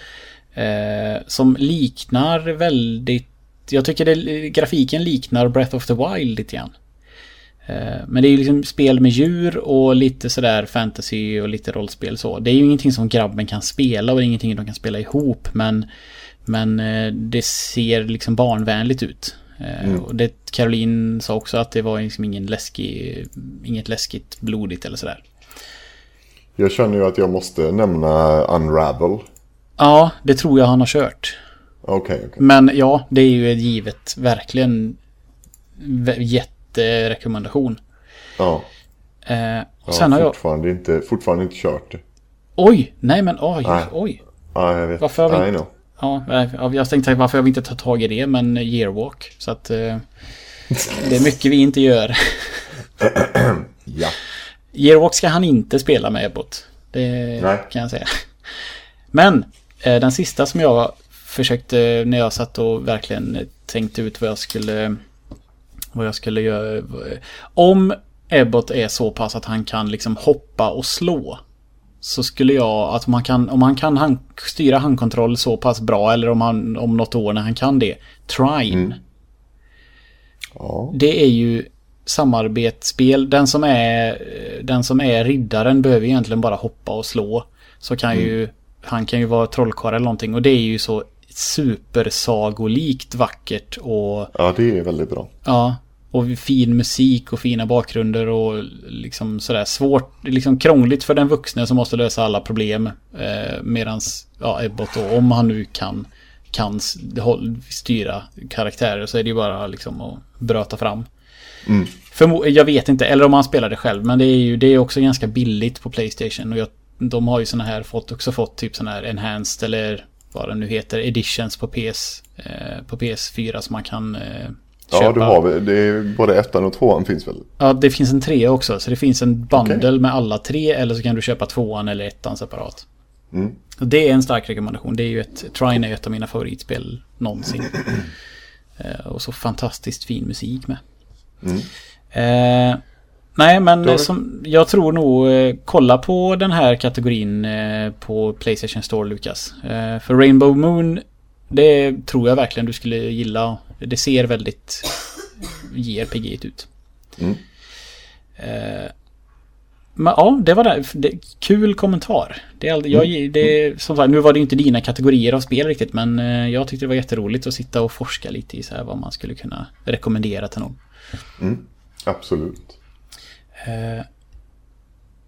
Som liknar väldigt, jag tycker det, grafiken liknar Breath of the Wild lite grann. Eh, men det är ju liksom spel med djur och lite sådär fantasy och lite rollspel så. Det är ju ingenting som grabben kan spela och ingenting de kan spela ihop men Men eh, det ser liksom barnvänligt ut. Eh, mm. Och det Caroline sa också att det var liksom ingen läskig Inget läskigt blodigt eller sådär. Jag känner ju att jag måste nämna Unravel. Ja, det tror jag han har kört. Okay, okay, Men ja, det är ju ett givet, verkligen jätte jätterekommendation. Ja. Eh, och sen har fortfarande jag... Inte, fortfarande inte kört det. Oj, nej men oj, nej. oj. Ja, jag vet. Varför har vi inte... Ja, jag tänkte varför har vi inte tagit tag i det, men yearwalk. Så att eh, det är mycket vi inte gör. ja. Yearwalk ska han inte spela med Ebbot. Det nej. kan jag säga. Men eh, den sista som jag försökte när jag satt och verkligen tänkte ut vad jag skulle vad jag skulle göra. Om Ebbot är så pass att han kan liksom hoppa och slå. Så skulle jag, att man kan, om han kan hand, styra handkontroll så pass bra eller om han om något år när han kan det. Trine. Mm. Ja. Det är ju samarbetsspel. Den som är den som är riddaren behöver egentligen bara hoppa och slå. Så kan mm. ju han kan ju vara trollkarl eller någonting och det är ju så supersagolikt vackert och... Ja, det är väldigt bra. Ja, och fin musik och fina bakgrunder och liksom sådär svårt, liksom krångligt för den vuxne som måste lösa alla problem. Eh, medans, ja, Ebbot då, om han nu kan, kan styra karaktärer så är det ju bara liksom att bröta fram. Mm. För, jag vet inte, eller om han spelar det själv, men det är ju det är också ganska billigt på Playstation och jag, de har ju sådana här, fått, också fått typ sådana här enhanced eller vad det nu heter, editions på PS, eh, på PS4 som man kan eh, köpa. Ja, du har det är både ettan och tvåan finns väl? Ja, det finns en trea också. Så det finns en bundle okay. med alla tre eller så kan du köpa tvåan eller ettan separat. Mm. Det är en stark rekommendation. Det är ju ett, Trine är ett av mina favoritspel någonsin. eh, och så fantastiskt fin musik med. Mm. Eh, Nej, men som, jag tror nog eh, kolla på den här kategorin eh, på Playstation Store, Lukas. Eh, för Rainbow Moon, det tror jag verkligen du skulle gilla. Det ser väldigt JRPG ut. Mm. Men ja, det var det. det kul kommentar. Det jag, mm. det, som sagt, nu var det inte dina kategorier av spel riktigt, men jag tyckte det var jätteroligt att sitta och forska lite i så här vad man skulle kunna rekommendera till någon. Mm. Absolut. Eh,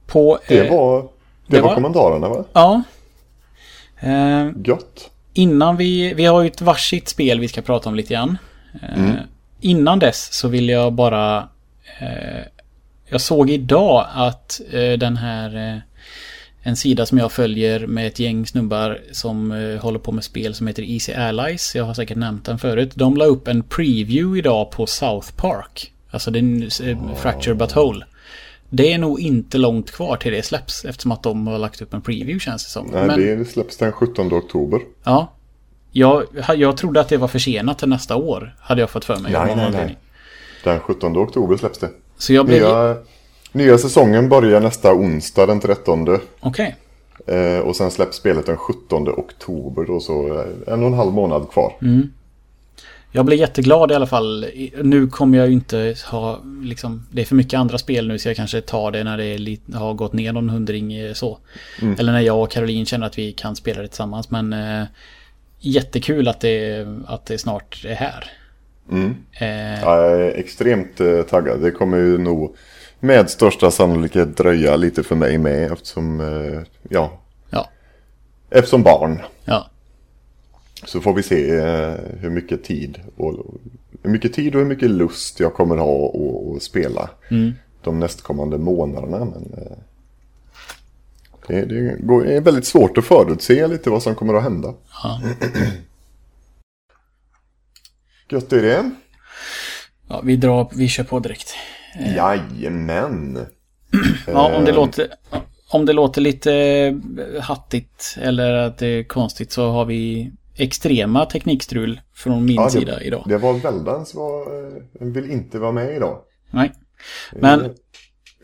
på, det eh, var, det, det var, var kommentarerna va? Ja. Eh, Gött. Innan vi, vi har ju ett varsitt spel vi ska prata om lite grann. Mm. Innan dess så vill jag bara... jag såg idag att den här... en sida som jag följer med ett gäng snubbar som håller på med spel som heter Easy Allies. Jag har säkert nämnt den förut. De la upp en preview idag på South Park. Alltså den Fracture But Whole. Det är nog inte långt kvar till det släpps eftersom att de har lagt upp en preview känns det som. Nej, Men, det släpps den 17 oktober. Ja. Jag, jag trodde att det var försenat till nästa år. Hade jag fått för mig. Nej, nej, nej. Den 17 oktober släpps det. Så jag blev... Nya, nya säsongen börjar nästa onsdag den 13. Okej. Eh, och sen släpps spelet den 17 oktober. Och så en och en halv månad kvar. Jag blev jätteglad i alla fall. Nu kommer jag ju inte ha liksom, det är för mycket andra spel nu så jag kanske tar det när det lite, har gått ner någon hundring eh, så. Eller när jag och Caroline känner att vi kan spela det tillsammans. Men eh, jättekul att det, att det snart är här. Mm. Eh, Ja, jag är extremt eh, taggad. Det kommer ju nog med största sannolikhet dröja lite för mig med eftersom, eh, ja, ja, eftersom barn. ja. Så får vi se eh, hur mycket tid och hur mycket tid och hur mycket lust jag kommer ha att- spela de nästkommande månaderna. Men eh, det, det går- är väldigt svårt att förutse lite vad som kommer att hända. Ja. Gött är det. ja vi drar, vi kör på direkt. Jajamän. Ja, om det Eh, låter... Om det låter lite eh, hattigt eller att det är konstigt så har vi extrema teknikstrul från min ja, sida det, idag. det var Väldans var, eh, vill inte vara med idag. Nej. Men, Eh,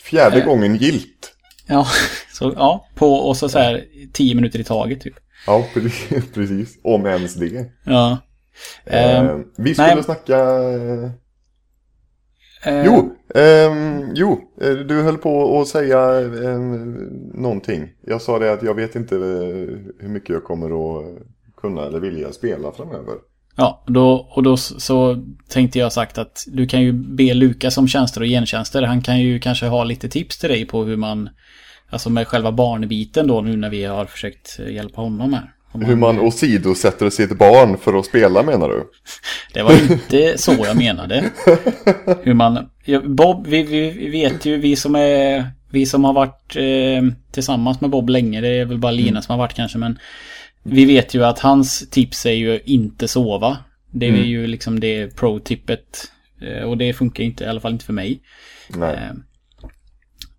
Fjärde Eh. gången gilt. ja, så, ja, på och så, så här tio minuter i taget typ. Ja, precis. Om ens det. Ja. Eh, Ehm, vi skulle nej. snacka... Eh, jo, ehm, jo, du höll på att säga eh, någonting. Jag sa det att jag vet inte hur mycket jag kommer att kunna eller vilja spela framöver. Ja, då, och då så tänkte jag sagt att du kan ju be Lukas om tjänster och gentjänster. Han kan ju kanske ha lite tips till dig på hur man, alltså med själva barnbiten då nu när vi har försökt eh, hjälpa honom här. Om Hur man åsidosätter sitt barn för att spela menar du? Det var inte så jag menade. Hur man... Bob, vi, vi vet ju, vi som är... Vi som har varit eh, tillsammans med Bob länge, det är väl bara Lina som har varit kanske, men... Vi vet ju att hans tips är ju inte sova. Det är ju liksom det pro-tippet. Eh, och det funkar inte, i alla fall inte för mig. Nej. Eh,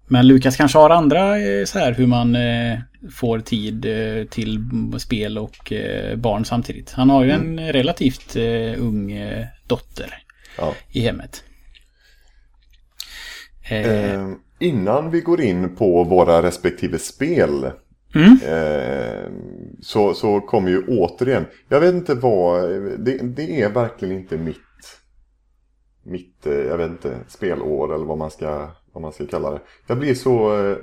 Men Lukas kanske har andra eh, så här hur man får tid till spel och barn samtidigt. Han har ju en relativt ung dotter Ja. i hemmet. Eh, innan vi går in på våra respektive spel Mm. eh, så, så kommer ju återigen, jag vet inte vad, det, det är verkligen inte mitt, mitt eh, jag vet inte, spelår eller vad man ska, vad man ska kalla det. Jag blir så, eh,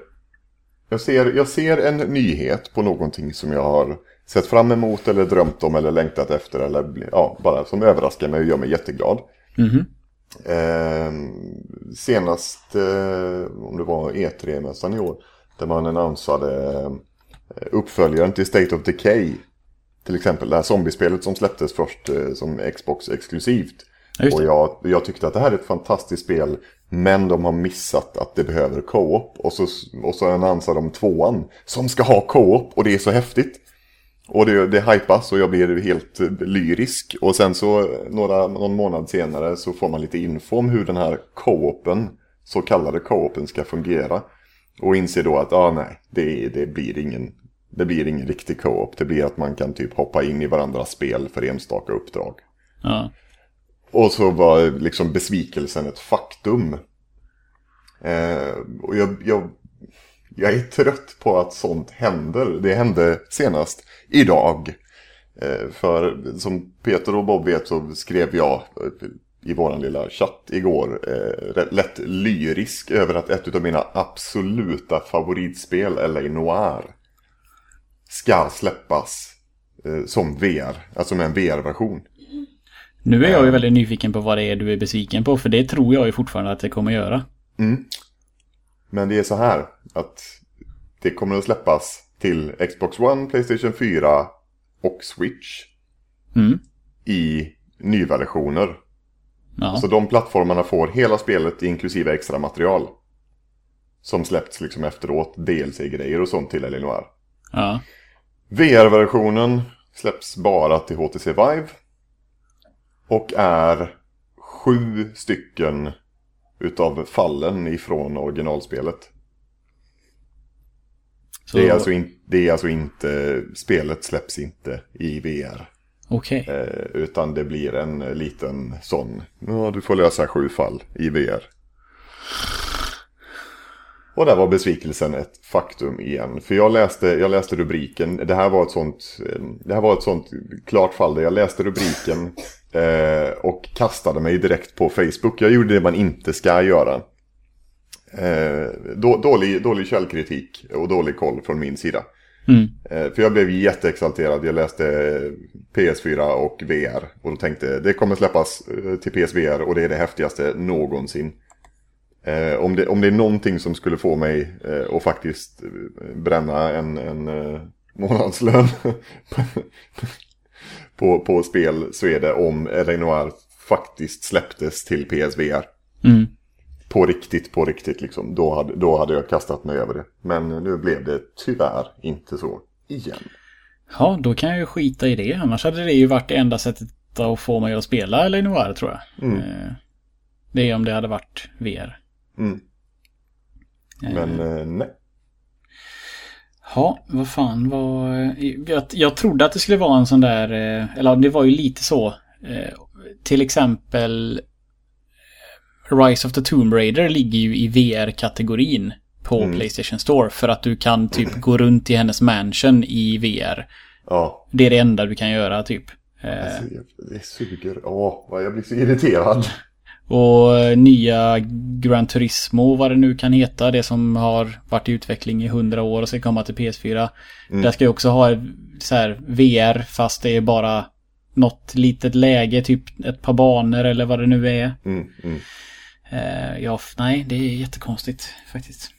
jag ser, jag ser en nyhet på någonting som jag har sett fram emot eller drömt om eller längtat efter eller ja, bara som överraskar mig och gör mig jätteglad. mhm. Eh, senast, eh, om det var E3-mässan i år, där man annonsade uppföljaren till State of Decay. Till exempel det här zombiespelet som släpptes först eh, som Xbox exklusivt. Ja, Och jag, jag tyckte att det här är ett fantastiskt spel, men de har missat att det behöver co-op. Och så, och så annonsar de tvåan som ska ha co-op och det är så häftigt. Och det, det hypas och jag blir helt eh, lyrisk. Och sen så några, någon månad senare så får man lite info om hur den här co-open, så kallade co-open ska fungera. Och inser då att, ah, nej, det, det, blir ingen, det blir ingen riktig co-op. Det blir att man kan typ hoppa in i varandras spel för enstaka uppdrag. Ja. Och så var liksom besvikelsen ett faktum. Eh, och jag, jag, jag är trött på att sånt händer. Det hände senast idag. Eh, för som Peter och Bob vet så skrev jag eh, i våran lilla chatt igår eh, lätt lyrisk över att ett av mina absoluta favoritspel, LA Noir, ska släppas eh, som VR, alltså med en VR-version. Nu är jag ju väldigt nyfiken på vad det är du är besviken på, för det tror jag ju fortfarande att det kommer göra. Men det är så här att det kommer att släppas till Xbox One, Playstation 4 och Switch Mm. i nyversioner. Ja. Så de plattformarna får hela spelet inklusive extra material. Som släppts liksom efteråt, DLC-grejer och sånt till Elinor. ja. VR-versionen släpps bara till HTC Vive. Och är sju stycken utav fallen ifrån originalspelet. Så, Det, är alltså in, det är alltså inte, spelet släpps inte i VR. Okej. Eh, utan det blir en liten sån, ja du får lösa sju fall i VR. Och där var besvikelsen ett faktum igen. För jag läste, jag läste rubriken, det här var ett sånt, eh, det här var ett sånt klart fall där jag läste rubriken eh, och kastade mig direkt på Facebook. Jag gjorde det man inte ska göra. Eh, då, dålig, dålig källkritik och dålig koll från min sida. Mm. Eh, För jag blev jätteexalterad. Jag läste PS4 och VR. Och då tänkte det kommer släppas eh, till PSVR och det är det häftigaste någonsin. Eh, Om det, om det är någonting som skulle få mig eh, att faktiskt eh, bränna en, en eh, månadslön på, på spel så är det om Renoir faktiskt släpptes till PSVR. Mm. På riktigt, på riktigt liksom. Då hade, då hade jag kastat mig över det. Men nu blev det tyvärr inte så igen. Ja, då kan jag ju skita i det. Annars hade det ju varit det enda sättet att få mig att spela Lenoir tror jag. Mm. Eh, Det är om det hade varit VR. Mm. Men eh, nej. Ja, vad fan var... Jag, jag trodde att det skulle vara en sån där... eh, Eller det var ju lite så. eh, Till exempel eh, Rise of the Tomb Raider ligger ju i VR-kategorin på Mm. Playstation Store. För att du kan typ gå runt i hennes mansion i VR. Ja, Det är det enda du kan göra typ. Eh, alltså, det suger. Åh, jag blir så irriterad. Och eh, nya Gran Turismo, vad det nu kan heta, det som har varit i utveckling i 100 år och ska komma till PS4. Där ska jag också ha så här VR fast det är bara något litet läge, typ ett par banor eller vad det nu är. Mm, mm. Eh, ja, nej, det är jättekonstigt faktiskt.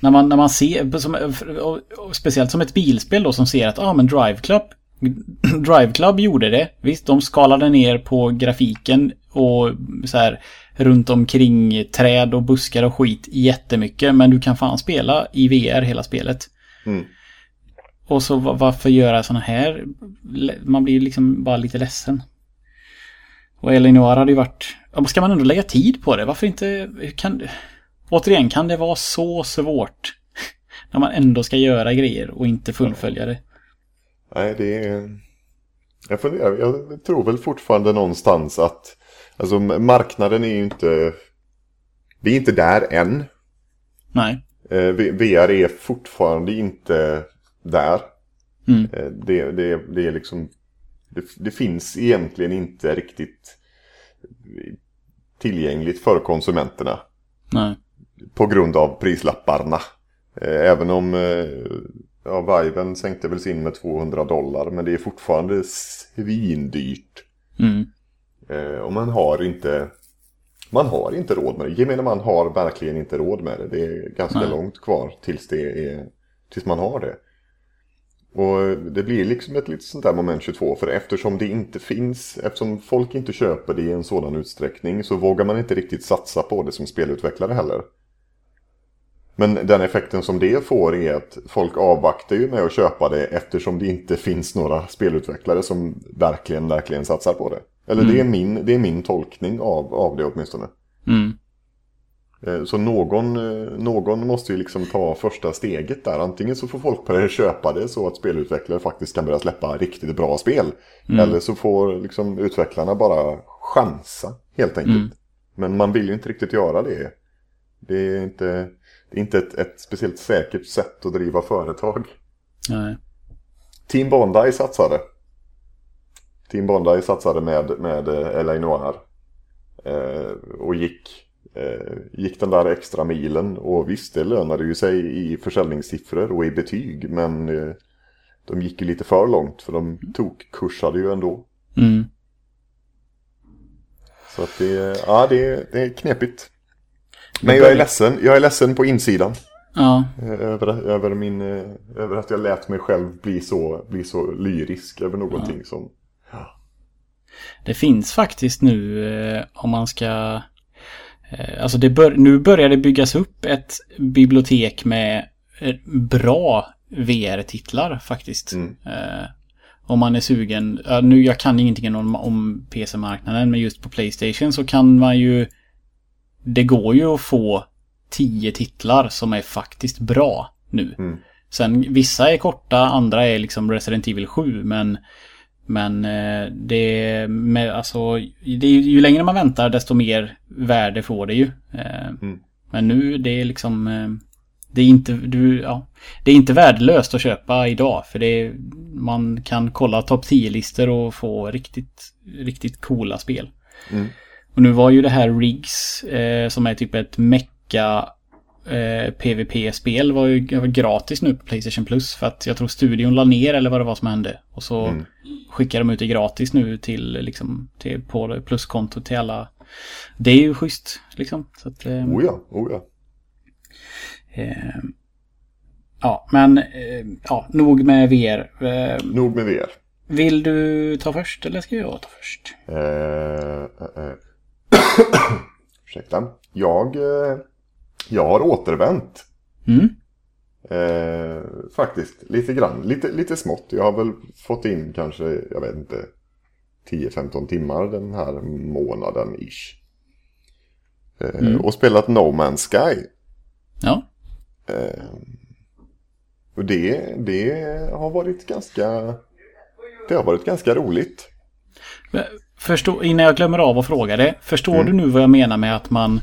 När man, när man ser, som, och, och speciellt som ett bilspel då som ser att ah, men Drive Club Drive Club gjorde det. Visst, de skalade ner på grafiken och så här runt omkring träd och buskar och skit jättemycket. Men du kan fan spela i VR hela spelet. Mm. Och så va- varför göra såna här? Man blir liksom bara lite ledsen. Och Elinor hade ju varit... Ska man ändå lägga tid på det? Varför inte... Kan, återigen, kan det vara så svårt? När man ändå ska göra grejer och inte fullfölja det. Nej, det är... Jag funderar, jag tror väl fortfarande någonstans att... Alltså marknaden är ju inte... Vi är inte där än. Nej. Eh, VR är fortfarande inte där. Mm. Eh, Det, det, det är liksom... Det, det finns egentligen inte riktigt tillgängligt för konsumenterna. Nej. På grund av prislapparna. Eh, Även om ja, Viven sänkte väl sin med 200 dollar. Men det är fortfarande svindyrt. Mm. Eh, Och man har inte... Man har inte råd med det. Gemene man har verkligen inte råd med det. Det är ganska Nej. långt kvar tills, det är, tills man har det. Och det blir liksom ett litet sånt där moment 22. För eftersom det inte finns, eftersom folk inte köper det i en sådan utsträckning så vågar man inte riktigt satsa på det som spelutvecklare heller. Men den effekten som det får är att folk avvaktar ju med att köpa det eftersom det inte finns några spelutvecklare som verkligen, verkligen satsar på det. Eller det, är min, det är min tolkning av, av det åtminstone. Mm. Eh, Så någon, eh, någon måste ju liksom ta första steget där. Antingen så får folk börja köpa det så att spelutvecklare faktiskt kan börja släppa riktigt bra spel. Eller så får liksom utvecklarna bara chansa helt enkelt. Mm. Men man vill ju inte riktigt göra det. Det är inte, det är inte ett, ett speciellt säkert sätt att driva företag. Nej. Team Bondi satsade. Team Bondi satsade med, med eh, LA Noir. Eh, och gick, eh, gick den där extra milen. Och visst, det lönade ju sig i försäljningssiffror och i betyg. Men eh, de gick ju lite för långt för de tog kursade ju ändå. Mm. Så att det, ja, det, det är knepigt. Men jag är ledsen, jag är ledsen på insidan. Ja. eh, Över, över, min, eh, över att jag lät mig själv bli så, bli så lyrisk över någonting som... Det finns faktiskt nu eh, om man ska... Alltså det bör, nu börjar det byggas upp ett bibliotek med bra VR-titlar faktiskt. Mm. Eh, om man är sugen. Ja, nu, jag kan ingenting om, om PC-marknaden men just på Playstation så kan man ju det går ju att få tio titlar som är faktiskt bra nu. Mm. Sen vissa är korta, andra är liksom Resident Evil 7 men men eh, det med, alltså, det är, ju ju längre man väntar desto mer värde får det ju. Eh, Mm. Men nu det är liksom eh, det är inte, du, ja, det är inte värdelöst att köpa idag för det är, man kan kolla topp 10-listor och få riktigt, riktigt coola spel. Mm. Och nu var ju det här Riggs eh, som är typ ett mecka eh, PVP-spel var ju gratis nu på Playstation Plus för att jag tror studion la ner eller vad det var som hände. Och så Mm. skickar de ut det gratis nu till liksom till, på pluskonto till alla. Det är ju schysst liksom. Så att, eh, Oh ja, oh ja. eh, ja, men eh, ja, nog med VR. Eh, Nog med VR. vill du ta först eller ska jag ta först? Ursäkta. Jag, eh, jag har återvänt. Mm? Eh, faktiskt, lite grann. Lite, lite smått. Jag har väl fått in kanske, jag vet inte, 10-15 timmar den här månaden ish. Eh, Mm. Och spelat No Man's Sky. Ja. Eh, och det, det har varit ganska, det har varit ganska roligt. Förstå, innan jag glömmer av att fråga det. Förstår Mm. du nu vad jag menar med att man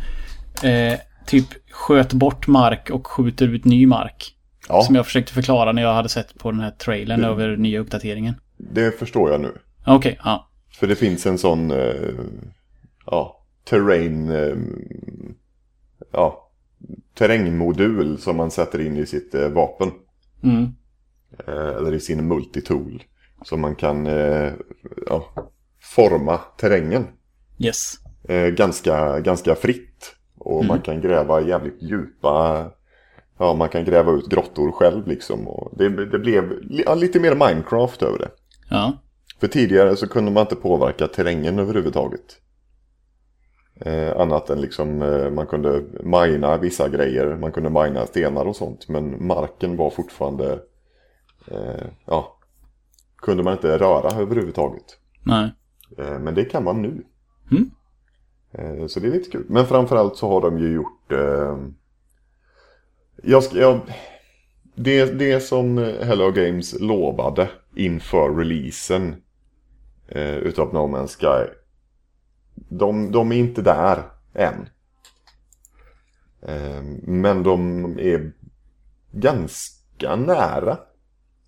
eh, typ sköt bort mark och skjuter ut ny mark? Ja, Som jag försökte förklara när jag hade sett på den här trailern Mm. över nya uppdateringen. det förstår jag nu. Okej, ja. För det finns en sån, eh, ja, terrain, eh, ja, terrängmodul som man sätter in i sitt eh, vapen. Mm. Eh, eller i sin multitool. Så man kan, eh, ja, forma terrängen. Yes. Eh, ganska, ganska fritt. Och man kan gräva jävligt djupa, ja, man kan gräva ut grottor själv liksom. Och det, det blev ja, lite mer Minecraft över det. Ja. För tidigare så kunde man inte påverka terrängen överhuvudtaget. Eh, annat än liksom eh, man kunde mina vissa grejer, man kunde mina stenar och sånt. Men marken var fortfarande, eh, ja, kunde man inte röra överhuvudtaget. Nej. Eh, men det kan man nu. Mm. Eh, så det är lite kul. Men framförallt så har de ju gjort, eh, jag ska, jag, det, det som Hello Games lovade inför releasen utav No Man's Sky. De, de är inte där än. Men de är ganska nära.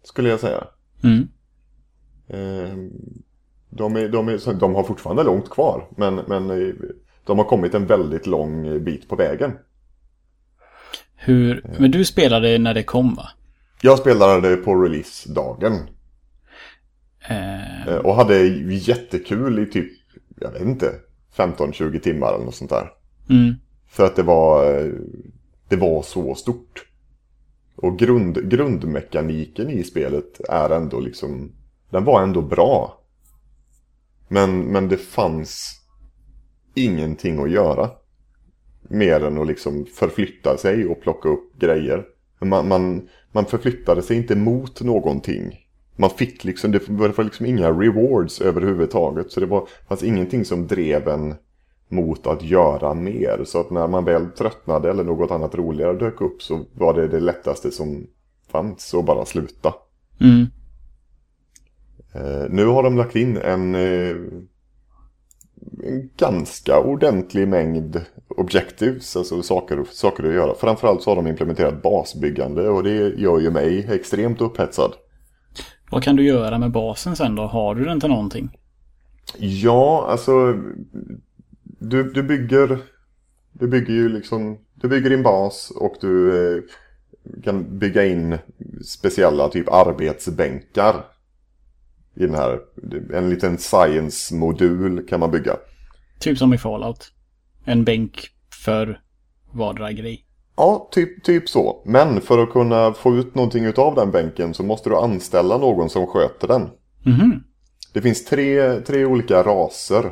Skulle jag säga. Mm. Eh, de, är, de, är, de har fortfarande långt kvar. Men, men eh, de har kommit en väldigt lång bit på vägen. Hur... Men du spelade när det kom va? Jag spelade på release-dagen. Eh, Eh, Och hade jättekul i typ, jag vet inte, 15-20 timmar eller något sånt där. mm. För att det var, eh, det var så stort. Och grund, grundmekaniken i spelet är ändå liksom, den var ändå bra. Men, men det fanns ingenting att göra. Mer än att liksom förflytta sig och plocka upp grejer. Man, man, man förflyttade sig inte mot någonting. Man fick liksom, det var liksom inga rewards överhuvudtaget. Så det var, fanns ingenting som drev en mot att göra mer. Så att när man väl tröttnade eller något annat roligare dök upp så var det det lättaste som fanns att bara sluta. Mm. Eh, nu har de lagt in en, eh, en ganska ordentlig mängd objectives, alltså saker, saker att göra. Framförallt så har de implementerat basbyggande och det gör ju mig extremt upphetsad. Vad kan du göra med basen sen då? Har du den till någonting? Ja, alltså du, du bygger du bygger ju liksom du bygger din bas och du eh, kan bygga in speciella typ arbetsbänkar i den här en liten science-modul kan man bygga. Typ som i Fallout. En bänk för vardera grej. Ja, typ, typ så. Men för att kunna få ut någonting av den bänken så måste du anställa någon som sköter den. Mhm. Det finns tre, tre olika raser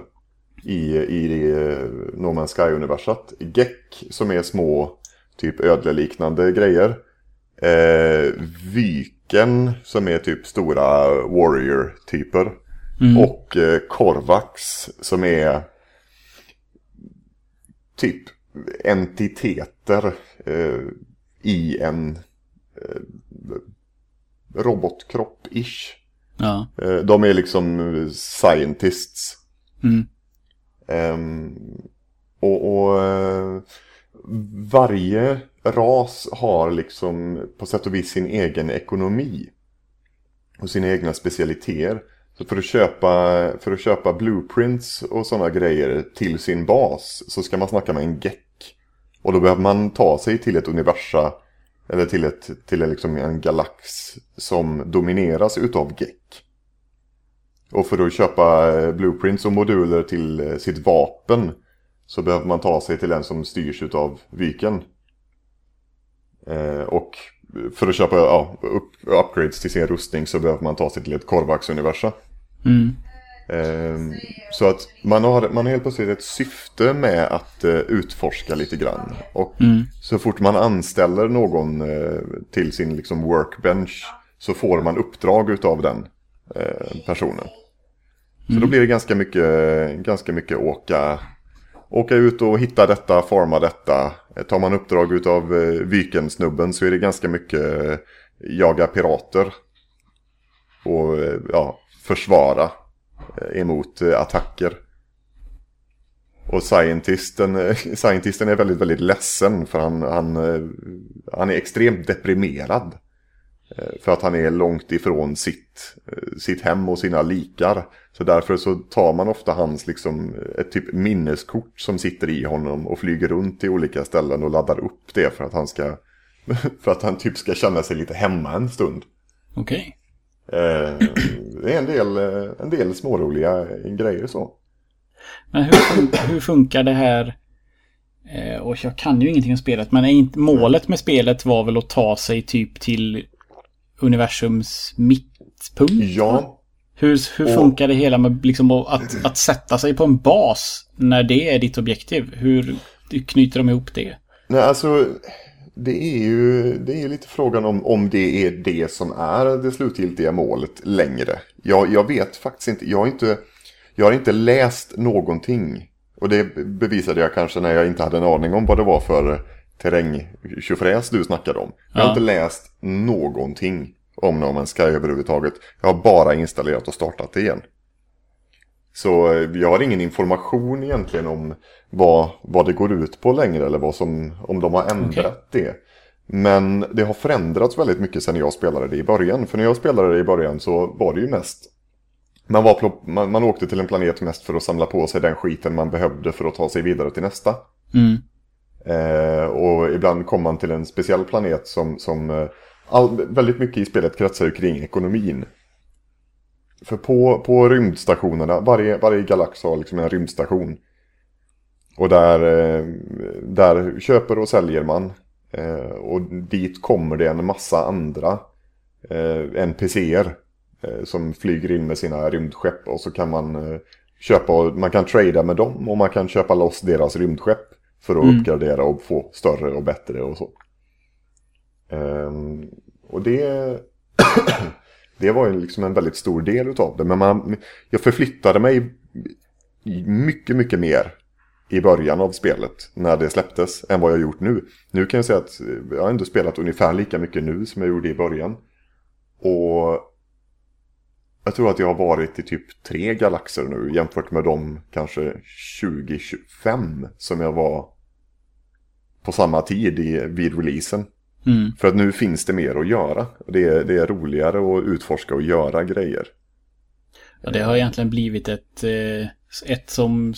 i, i eh, No Man's Sky-universat. Gek som är små, typ ödleliknande grejer. Eh, Vyken som är typ stora warrior-typer. Och eh, Korvax som är typ entiteter eh, i en eh, robotkropp-ish. Ja. Eh, de är liksom eh, scientists. Mm. Ehm, och och varje ras har liksom på sätt och vis sin egen ekonomi. Och sina egna specialiteter. Så för att köpa, för att köpa blueprints och sådana grejer till sin bas så ska man snacka med en geck. Och då behöver man ta sig till ett universa eller till, ett, till liksom en galax som domineras utav geck. Och för att köpa blueprints och moduler till sitt vapen så behöver man ta sig till en som styrs utav Vyken. Eh, och för att köpa ja, upp, upgrades till sin rustning så behöver man ta sig till ett Korvax-universa. Mm. Eh, så att man har, man har helt plötsligt ett syfte med att eh, utforska lite grann. Och Mm. så fort man anställer någon eh, till sin liksom, workbench så får man uppdrag utav den eh, personen. Så då blir det ganska mycket, ganska mycket åka, åka ut och hitta detta, forma detta. Tar man uppdrag utav eh, Vyken-snubben så är det ganska mycket eh, jaga pirater. Och eh, ja, försvara eh, emot attacker. Och scientisten, scientisten är väldigt, väldigt ledsen för han, han, han är extremt deprimerad. Eh, För att han är långt ifrån sitt, eh, sitt hem och sina likar. Så därför så tar man ofta hans liksom, ett typ minneskort som sitter i honom och flyger runt till olika ställen och laddar upp det för att han ska för att han typ ska känna sig lite hemma en stund. Okej. Eh, Det är en del, en del småroliga grejer så. Men hur, fun hur funkar det här? Eh, och jag kan ju ingenting om spelet, men inte, målet med spelet var väl att ta sig typ till universums mittpunkt? Ja, Hur, hur Och- funkar det hela med liksom att, att sätta sig på en bas när det är ditt objektiv? Hur knyter de ihop det? Nej, alltså det är ju det är lite frågan om, om det är det som är det slutgiltiga målet längre. Jag, jag vet faktiskt inte. Jag har inte, jag har inte läst någonting. Och det bevisade jag kanske när jag inte hade en aning om vad det var för terrängtjofräs du snackade om. Jag har Ja. inte läst någonting om No Man's Sky överhuvudtaget. Jag har bara installerat och startat det igen. Så eh, jag har ingen information egentligen om vad, vad det går ut på längre eller vad som, om de har ändrat det. Men det har förändrats väldigt mycket sedan jag spelade det i början. För när jag spelade det i början så var det ju mest man, var, man, man åkte till en planet mest för att samla på sig den skiten man behövde för att ta sig vidare till nästa. Mm. Eh, och ibland kommer man till en speciell planet som, som eh, all, väldigt mycket i spelet kretsar kring ekonomin. För på, på rymdstationerna, varje, varje galax har liksom en rymdstation. Och där, eh, där köper och säljer man. Eh, och dit kommer det en massa andra eh, NPCer eh, som flyger in med sina rymdskepp. Och så kan man eh, köpa, och man kan trada med dem och man kan köpa loss deras rymdskepp. För att uppgradera och få större och bättre och så. Ehm, och det, det var ju liksom en väldigt stor del utav det. Men man, jag förflyttade mig mycket, mycket mer i början av spelet när det släpptes än vad jag gjort nu. Nu kan jag säga att jag har ändå spelat ungefär lika mycket nu som jag gjorde i början. Och jag tror att jag har varit i typ tre galaxer nu jämfört med de kanske 20-25 som jag var på samma tid i, vid releasen. Mm. För att nu finns det mer att göra. Det är, det är roligare att utforska och göra grejer. Ja, det har egentligen blivit ett, eh, ett som,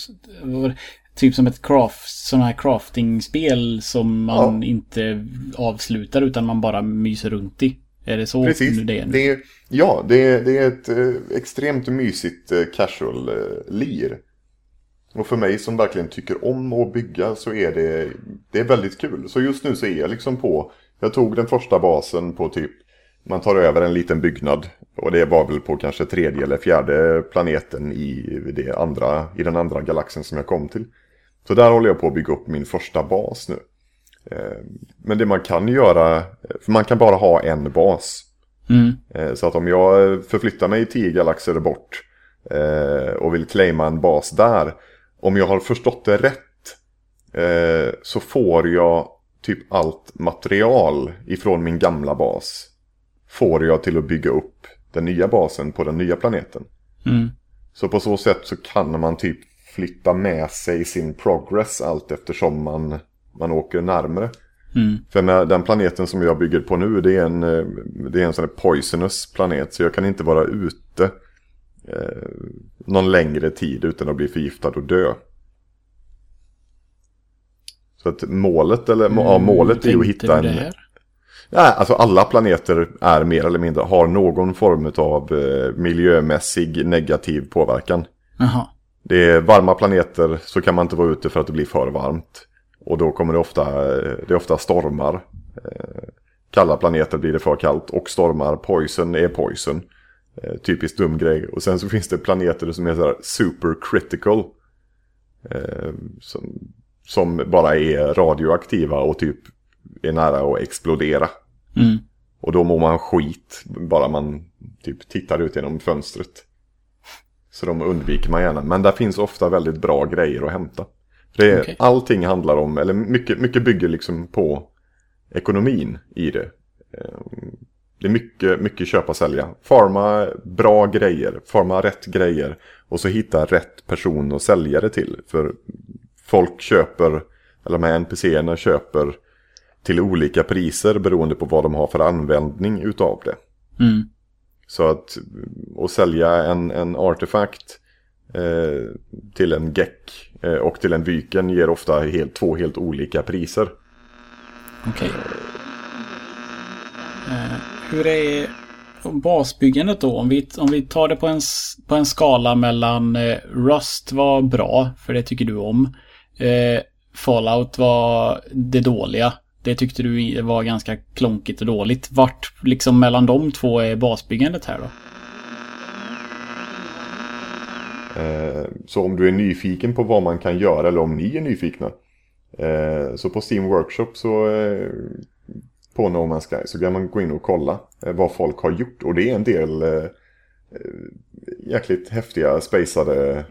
typ som ett craft, sån här crafting-spel som man Ja. inte avslutar utan man bara myser runt i. Är det så Precis. nu det är? nu? Det är, ja, det är, det är ett eh, extremt mysigt eh, casual-lir. och för mig som verkligen tycker om att bygga så är det, det är väldigt kul. Så just nu så är jag liksom på, jag tog den första basen på typ, man tar över en liten byggnad. Och det var väl på kanske tredje eller fjärde planeten i, det andra, i den andra galaxen som jag kom till. Så där håller jag på att bygga upp min första bas nu. Eh, Men det man kan göra, för man kan bara ha en bas. Mm. Eh, Så att om jag förflyttar mig 10 galaxer bort eh, och vill claima en bas där. Om jag har förstått det rätt eh, så får jag typ allt material ifrån min gamla bas. Får jag till att bygga upp den nya basen på den nya planeten. Mm. Så på så sätt så kan man typ flytta med sig sin progress allt eftersom man, man åker närmre. Mm. För med den planeten som jag bygger på nu det är en, eh, det är en sån här poisonous planet. Så jag kan inte vara ute eh, någon längre tid utan att bli förgiftad och dö. Så att målet, eller, ja, målet är att Mm, hitta en... Nej, alltså alla planeter är mer eller mindre, har någon form av eh, miljömässig negativ påverkan. Jaha. Det är varma planeter så kan man inte vara ute för att det blir för varmt. Och då kommer det ofta, det ofta stormar. Eh, Kalla planeter blir det för kallt och stormar. Poison är poison. Eh, Typiskt dum grej. Och sen så finns det planeter som är så super critical. Eh, Som, som bara är radioaktiva och typ är nära att explodera. Mm. Och då mår man skit bara man typ tittar ut genom fönstret. Så de undviker man gärna. Men där finns ofta väldigt bra grejer att hämta. Det Okej. Allting handlar om, eller mycket, mycket bygger liksom på ekonomin i det. Eh, Det är mycket, mycket köpa och sälja. Farma bra grejer, farma rätt grejer. Och så hitta rätt person att sälja det till. För folk köper, eller de här NPCerna köper till olika priser beroende på vad de har för användning utav det. Mm. Så att att sälja en, en artefakt Eh, till en geck eh, och till en vyken ger ofta helt, två helt olika priser. Okej. Eh, hur är basbyggandet då? Om vi, om vi tar det på en, på en skala mellan eh, Rust var bra, för det tycker du om. Eh, Fallout var det dåliga. Det tyckte du var ganska klonkigt och dåligt. Vart liksom mellan de två är basbyggandet här då? Eh, så om du är nyfiken på vad man kan göra eller om ni är nyfikna. Eh, så på Steam Workshop så eh, på No Man's Sky så kan man gå in och kolla eh, vad folk har gjort. Och det är en del eh, eh, jäkligt häftiga spacade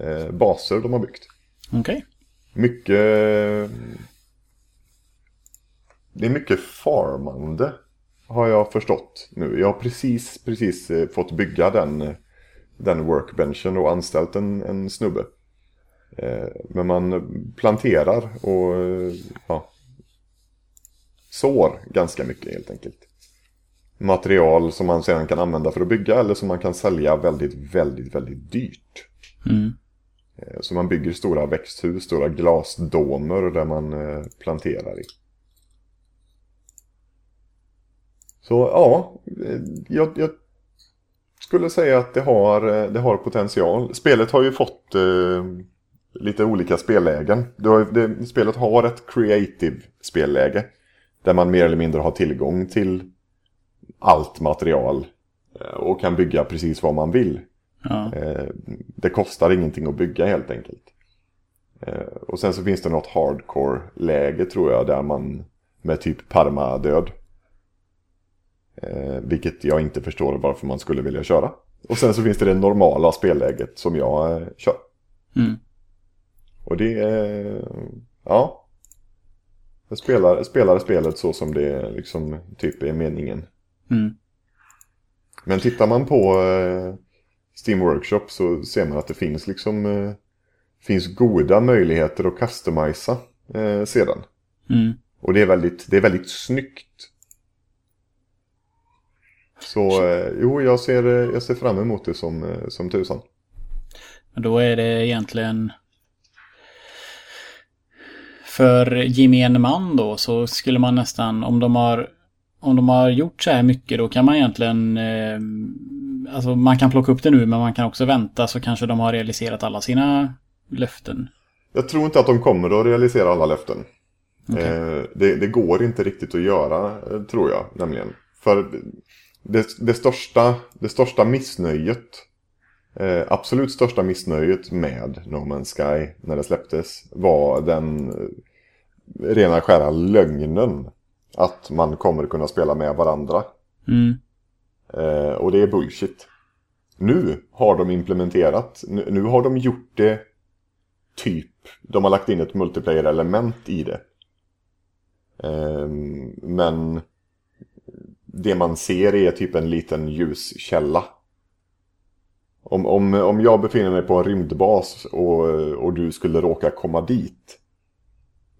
eh, baser de har byggt. Okej. Mycket... Det är mycket farmande har jag förstått nu. Jag har precis, precis eh, fått bygga den, den workbenchen och anställt en, en snubbe. Eh, Men man planterar och eh, ja, sår ganska mycket helt enkelt. Material som man sedan kan använda för att bygga eller som man kan sälja väldigt, väldigt, väldigt dyrt. Mm. Eh, Så man bygger stora växthus, stora glasdomer där man planterar i. Så ja, jag, jag skulle säga att det har, eh, det har potential. Spelet har ju fått eh, lite olika spellägen. Det har, det, spelet har ett creative spelläge. Där man mer eller mindre har tillgång till allt material. eh, Och kan bygga precis vad man vill. Ja. Eh, Det kostar ingenting att bygga helt enkelt. Eh, Och sen så finns det något hardcore-läge tror jag där man med typ permadöd. Eh, Vilket jag inte förstår varför man skulle vilja köra. Och sen så finns det det normala spelläget som jag eh, kör. Mm. Och det är... Ja. Jag spelar, spelar spelet så som det liksom typ är meningen. Mm. Men tittar man på eh, Steam Workshop så ser man att det finns liksom eh, finns goda möjligheter att customisa eh, sedan. Mm. Och det är väldigt, det är väldigt snyggt. Så eh, jo, jag ser, eh, jag ser fram emot det som, eh, som tusan. Men Då är det egentligen... För gemene man då så skulle man nästan, om de har, om de har gjort så här mycket då kan man egentligen... Eh, alltså man kan plocka upp det nu men man kan också vänta så kanske de har realiserat alla sina löften. Jag tror inte att de kommer att realisera alla löften. Okej. Eh, det, det går inte riktigt att göra, eh, tror jag nämligen. För det, det, största, det största missnöjet, eh, absolut största missnöjet med No Man's Sky när det släpptes var den eh, rena skära lögnen att man kommer kunna spela med varandra. Mm. Eh, och det är bullshit. Nu har de implementerat, nu, nu har de gjort det typ, de har lagt in ett multiplayer-element i det. Ehm, men det man ser är typ en liten ljuskälla. Om, om, om jag befinner mig på en rymdbas och, och du skulle råka komma dit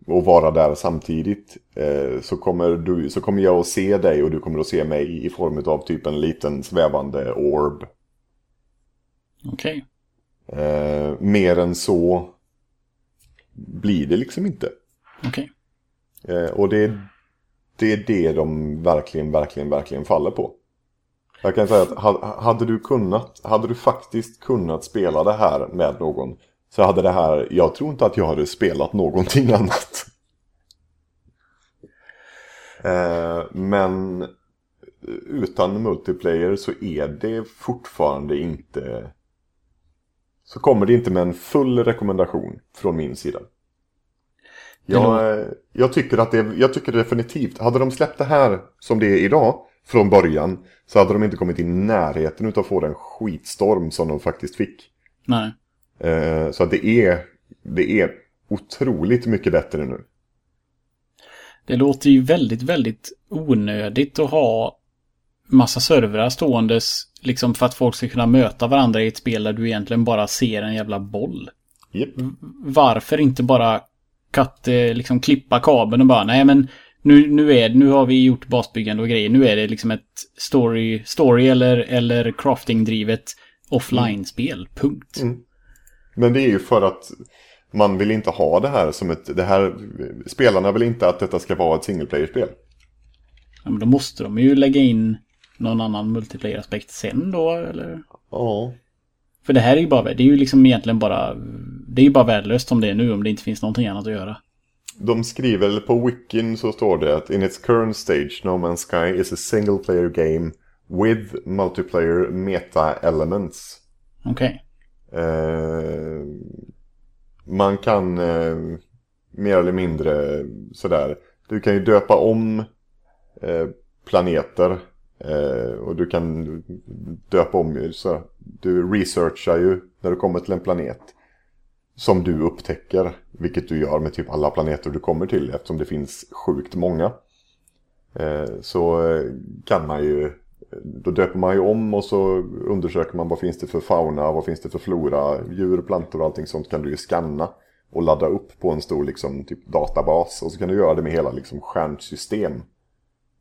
och vara där samtidigt eh, så, kommer du, så kommer jag att se dig och du kommer att se mig i form av typ en liten svävande orb. Okej. Eh, mer än så blir det liksom inte. Okej. Eh, och det, det är det de verkligen, verkligen, verkligen faller på. Jag kan säga att hade du kunnat, hade du faktiskt kunnat spela det här med någon så hade det här, jag tror inte att jag hade spelat någonting annat. Eh, men utan multiplayer så är det fortfarande inte... Så kommer det inte med en full rekommendation från min sida. Jag, eh, jag, tycker att det, jag tycker definitivt, hade de släppt det här som det är idag från början så hade de inte kommit i närheten utav att få den skitstorm som de faktiskt fick. Nej. Eh, så att det är, det är otroligt mycket bättre nu. Det låter ju väldigt, väldigt onödigt att ha massa servrar ståendes liksom för att folk ska kunna möta varandra i ett spel där du egentligen bara ser en jävla boll. Japp. Varför inte bara cut, eh, liksom klippa kabeln och bara nej men nu, nu, är, nu har vi gjort basbyggande och grejer. Nu är det liksom ett story, story eller, eller crafting-drivet offline-spel. Punkt. Mm. Men det är ju för att man vill inte ha det här som ett... Det här, spelarna vill inte att detta ska vara ett single player-spel. Ja, men då måste de ju lägga in någon annan multiplayer-aspekt sen då, eller? Ja. För det här är ju bara, det är ju liksom egentligen bara, det är ju bara värdelöst som det är nu om det inte finns någonting annat att göra. De skriver, eller på Wikin så står det att in its current stage No Man's Sky is a single player game with multiplayer meta elements. Okej. Eh, man kan eh, mer eller mindre sådär. Du kan ju döpa om eh, planeter. Eh, och du kan döpa om så Du researchar ju när du kommer till en planet. Som du upptäcker. Vilket du gör med typ alla planeter du kommer till. Eftersom det finns sjukt många. Eh, så eh, kan man ju då döper man ju om och så undersöker man vad finns det för fauna, vad finns det för flora, djur, plantor och allting sånt kan du ju scanna och ladda upp på en stor liksom, typ databas. Och så kan du göra det med hela liksom, stjärnsystem.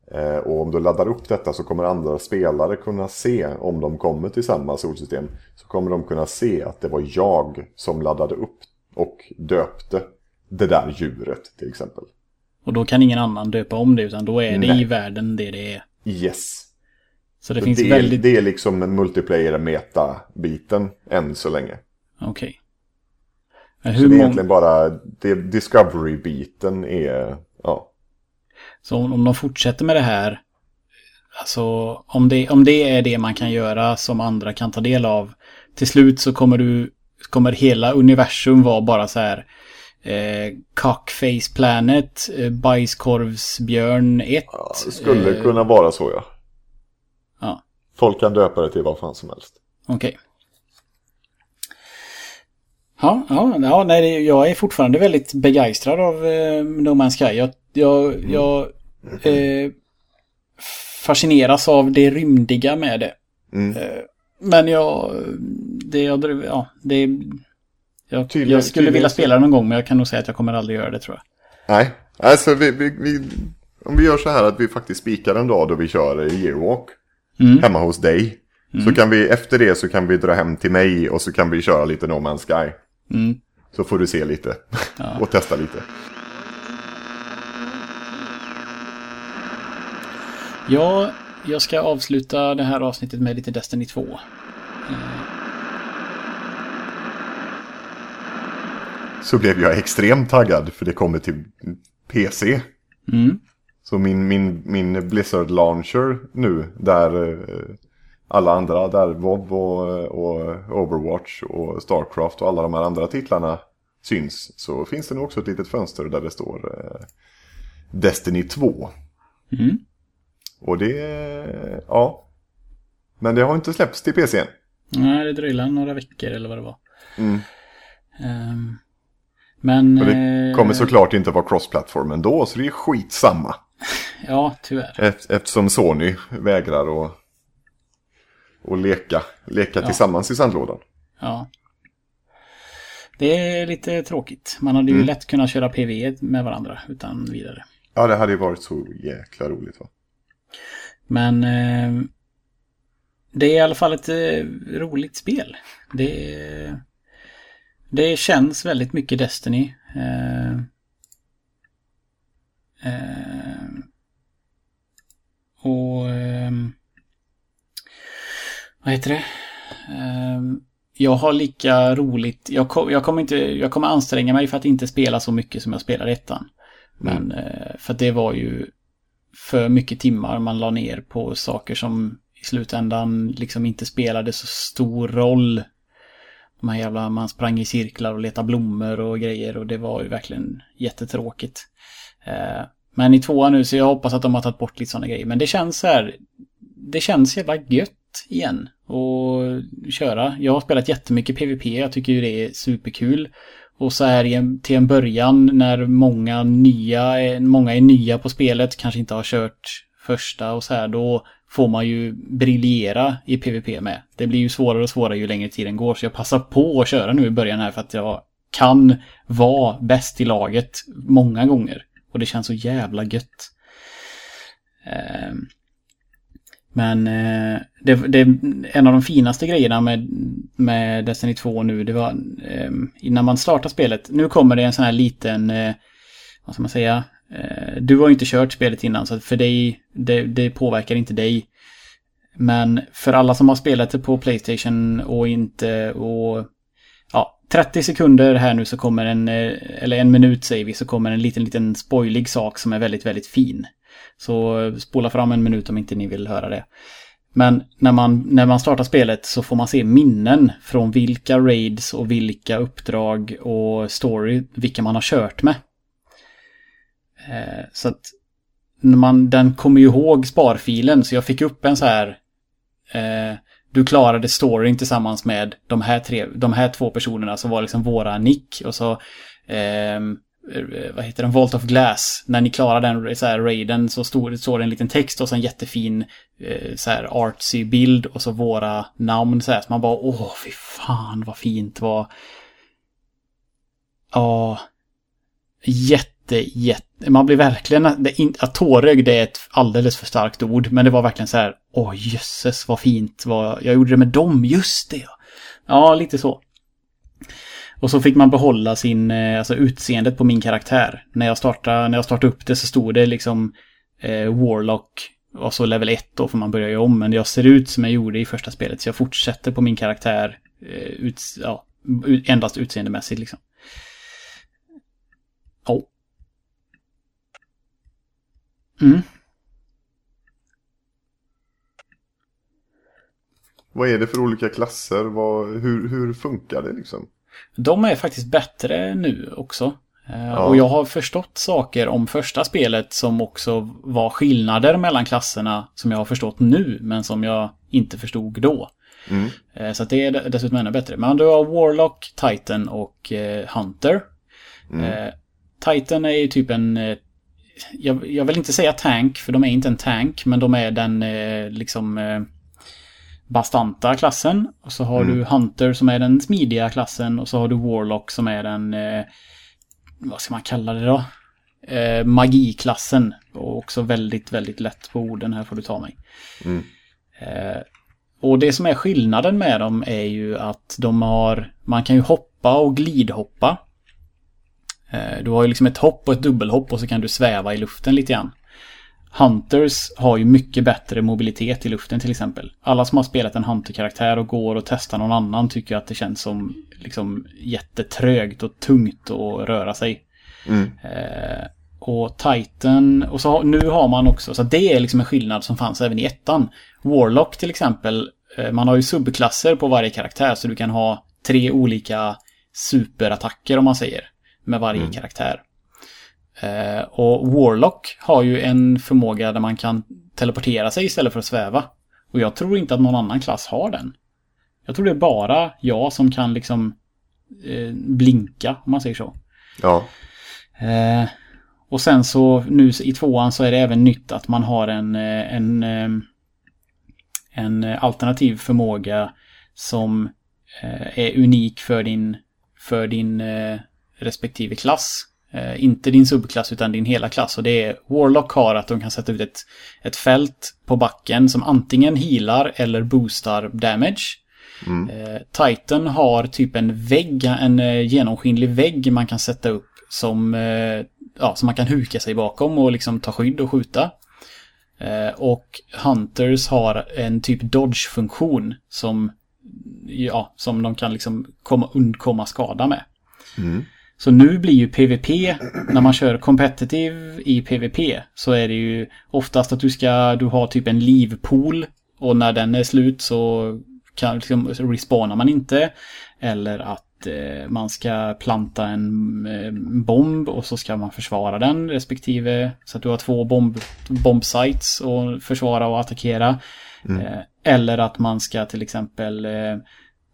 Eh, och om du laddar upp detta så kommer andra spelare kunna se, om de kommer till samma solsystem, så kommer de kunna se att det var jag som laddade upp och döpte det där djuret till exempel. Och då kan ingen annan döpa om det utan då är det Nej. i världen det det är. Yes. Så det Så finns det, är, väldigt... det är liksom multiplayer-meta-biten än så länge. Okej. Men Så det är många... egentligen bara, discovery-biten är, ja. Så om, om de fortsätter med det här, alltså om det, om det är det man kan göra som andra kan ta del av, till slut så kommer du, kommer hela universum vara bara så här eh, Cockface Planet, eh, Bajskorvsbjörn 1. ja det skulle eh, kunna vara så ja. Ja, Folk kan döpa det till vad fan som helst. okej. Ja, ja, ja nej, det- jag är fortfarande väldigt begeistrad av eh, No Man's Sky. Jag, jag, jag eh, fascineras av det rymdiga med det. Mm. Eh, men jag, det, jag, ja, det, jag, Tydligen- jag skulle tydligen vilja spela någon gång men jag kan nog säga att jag kommer aldrig göra det tror jag. Nej, alltså vi, vi, vi, om vi gör så här att vi faktiskt spikar en dag då vi kör Yearwalk Mm. hemma hos dig. Så kan vi, efter det så kan vi dra hem till mig och så kan vi köra lite No Man's Sky. Mm. Så får du se lite och testa lite. Ja, jag ska avsluta det här avsnittet med lite Destiny 2. Så blev jag extremt taggad för det kommer till PC. Mm. Så min, min, min Blizzard Launcher nu, där eh, alla andra, där WoW och, och Overwatch och Starcraft och alla de här andra titlarna syns. Så finns det nog också ett litet fönster där det står eh, Destiny 2. Mm. Och det, ja. Men det har inte släppts till PC än. Nej, det dröjde några veckor eller vad det var. Mm. Ehm, Men... Och det eh, kommer såklart inte vara cross-platform ändå, så det är skitsamma. Ja, tyvärr. Eft- Eftersom Sony vägrar att, att leka, leka tillsammans i sandlådan. Ja. Det är lite tråkigt. Man hade ju Mm. lätt kunnat köra PV med varandra utan vidare. Ja, det hade ju varit så jäkla roligt va? Men eh, det är i alla fall ett eh, roligt spel. Det, det känns väldigt mycket Destiny. Eh, eh, och ehm, vad heter det? Ehm, jag har lika roligt. Jag, ko- jag, kommer inte, jag kommer anstränga mig för att inte spela så mycket som jag spelar ettan. Men eh, för det var ju för mycket timmar man la ner på saker som i slutändan liksom inte spelade så stor roll. De här jävla, man sprang i cirklar och letade blommor och grejer och det var ju verkligen jättetråkigt. Eh, men i tvåan nu så jag hoppas att de har tagit bort lite sådana grejer. Men det känns så här, det känns jävla gött igen och köra. Jag har spelat jättemycket PVP, jag tycker ju det är superkul. Och så här till en början när många nya, många är nya på spelet, kanske inte har kört första och så här, då får man ju briljera i PVP med. Det blir ju svårare och svårare ju längre tiden går, så jag passar på att köra nu i början här för att jag kan vara bäst i laget många gånger. Och det känns så jävla gött. Ehm, men eh, det, det, en av de finaste grejerna med, med Destiny 2 nu, det var eh, innan man startar spelet. Nu kommer det en sån här liten, eh, vad ska man säga, eh, du har ju inte kört spelet innan så för dig, det, det påverkar inte dig. Men för alla som har spelat det på Playstation och inte och ja, 30 sekunder här nu så kommer en, eh, eller en minut säger vi, så kommer en liten, liten spoilig sak som är väldigt, väldigt fin. Så eh, spola fram en minut om inte ni vill höra det. Men när man, när man startar spelet så får man se minnen från vilka raids och vilka uppdrag och story, vilka man har kört med. Eh, så att när man, den kommer ju ihåg sparfilen så jag fick upp en så här eh, du klarade storyn tillsammans med de här, tre, de här två personerna som var liksom våra nick och så eh, Eh, vad heter den, Vault of Glass. När ni klarar den så här raiden så står, står det en liten text och så en jättefin eh, så här artsy bild och så våra namn så här. Så man bara åh fy fan vad fint vad... Ja... Jätte, jätte... Man blir verkligen... Det, in, att tårögd är ett alldeles för starkt ord. Men det var verkligen så här... Åh jösses vad fint. Vad, jag gjorde det med dem, just det. Ja lite så. Och så fick man behålla sin, eh, alltså utseendet på min karaktär. När jag startade, när jag startade upp det så stod det liksom eh, Warlock och så level 1 då för man börjar ju om. Men jag ser ut som jag gjorde i första spelet så jag fortsätter på min karaktär eh, ut, ja, endast utseendemässigt liksom. Ja. Mm. Vad är det för olika klasser? Vad, hur, hur funkar det liksom? De är faktiskt bättre nu också. Eh, Och jag har förstått saker om första spelet som också var skillnader mellan klasserna som jag har förstått nu, men som jag inte förstod då. Mm. Eh, Så det är dessutom ännu bättre. Men du har Warlock, Titan och eh, Hunter. Eh, Titan är ju typ en... Jag, jag vill inte säga tank, för de är inte en tank, men de är den liksom... Bastanta klassen. Och så har du Hunter som är den smidiga klassen. Och så har du Warlock som är den... Eh, vad ska man kalla det då? Eh, magiklassen. Och också väldigt, väldigt lätt på orden här får du ta mig. Eh, och det som är skillnaden med dem är ju att de har... Man kan ju hoppa och glidhoppa. Eh, Du har ju liksom ett hopp och ett dubbelhopp och så kan du sväva i luften lite grann. Hunters har ju mycket bättre mobilitet i luften till exempel. Alla som har spelat en Hunter-karaktär och går och testar någon annan tycker att det känns som liksom jättetrögt och tungt att röra sig. Eh, och Titan, och så nu har man också, så det är liksom en skillnad som fanns även i ettan. Warlock till exempel, eh, man har ju subklasser på varje karaktär så du kan ha tre olika superattacker om man säger. Med varje karaktär. Eh, och Warlock har ju en förmåga där man kan teleportera sig istället för att sväva. Och jag tror inte att någon annan klass har den. Jag tror det är bara jag som kan liksom eh, blinka, om man säger så. Ja. Eh, och sen så nu i tvåan så är det även nytt att man har en, eh, en, eh, en alternativ förmåga som är unik för din, för din respektive klass. Eh, inte din subklass utan din hela klass. Och det är Warlock har att de kan sätta ut ett, ett fält på backen som antingen healar eller boostar damage. Mm. Eh, Titan har typ en vägg, en eh, genomskinlig vägg man kan sätta upp som, eh, ja, som man kan huka sig bakom och liksom ta skydd och skjuta. Och Hunters har en typ dodge-funktion som, ja, som de kan liksom komma, undkomma skada med. Mm. Så nu blir ju PVP, när man kör competitive i PVP, så är det ju oftast att du ska, du har typ en livpool och när den är slut så kan, liksom, respawnar man inte. Eller att eh, man ska planta en eh, bomb och så ska man försvara den respektive så att du har två bomb, bombsites och försvara och attackera. Eh, eller att man ska till exempel eh,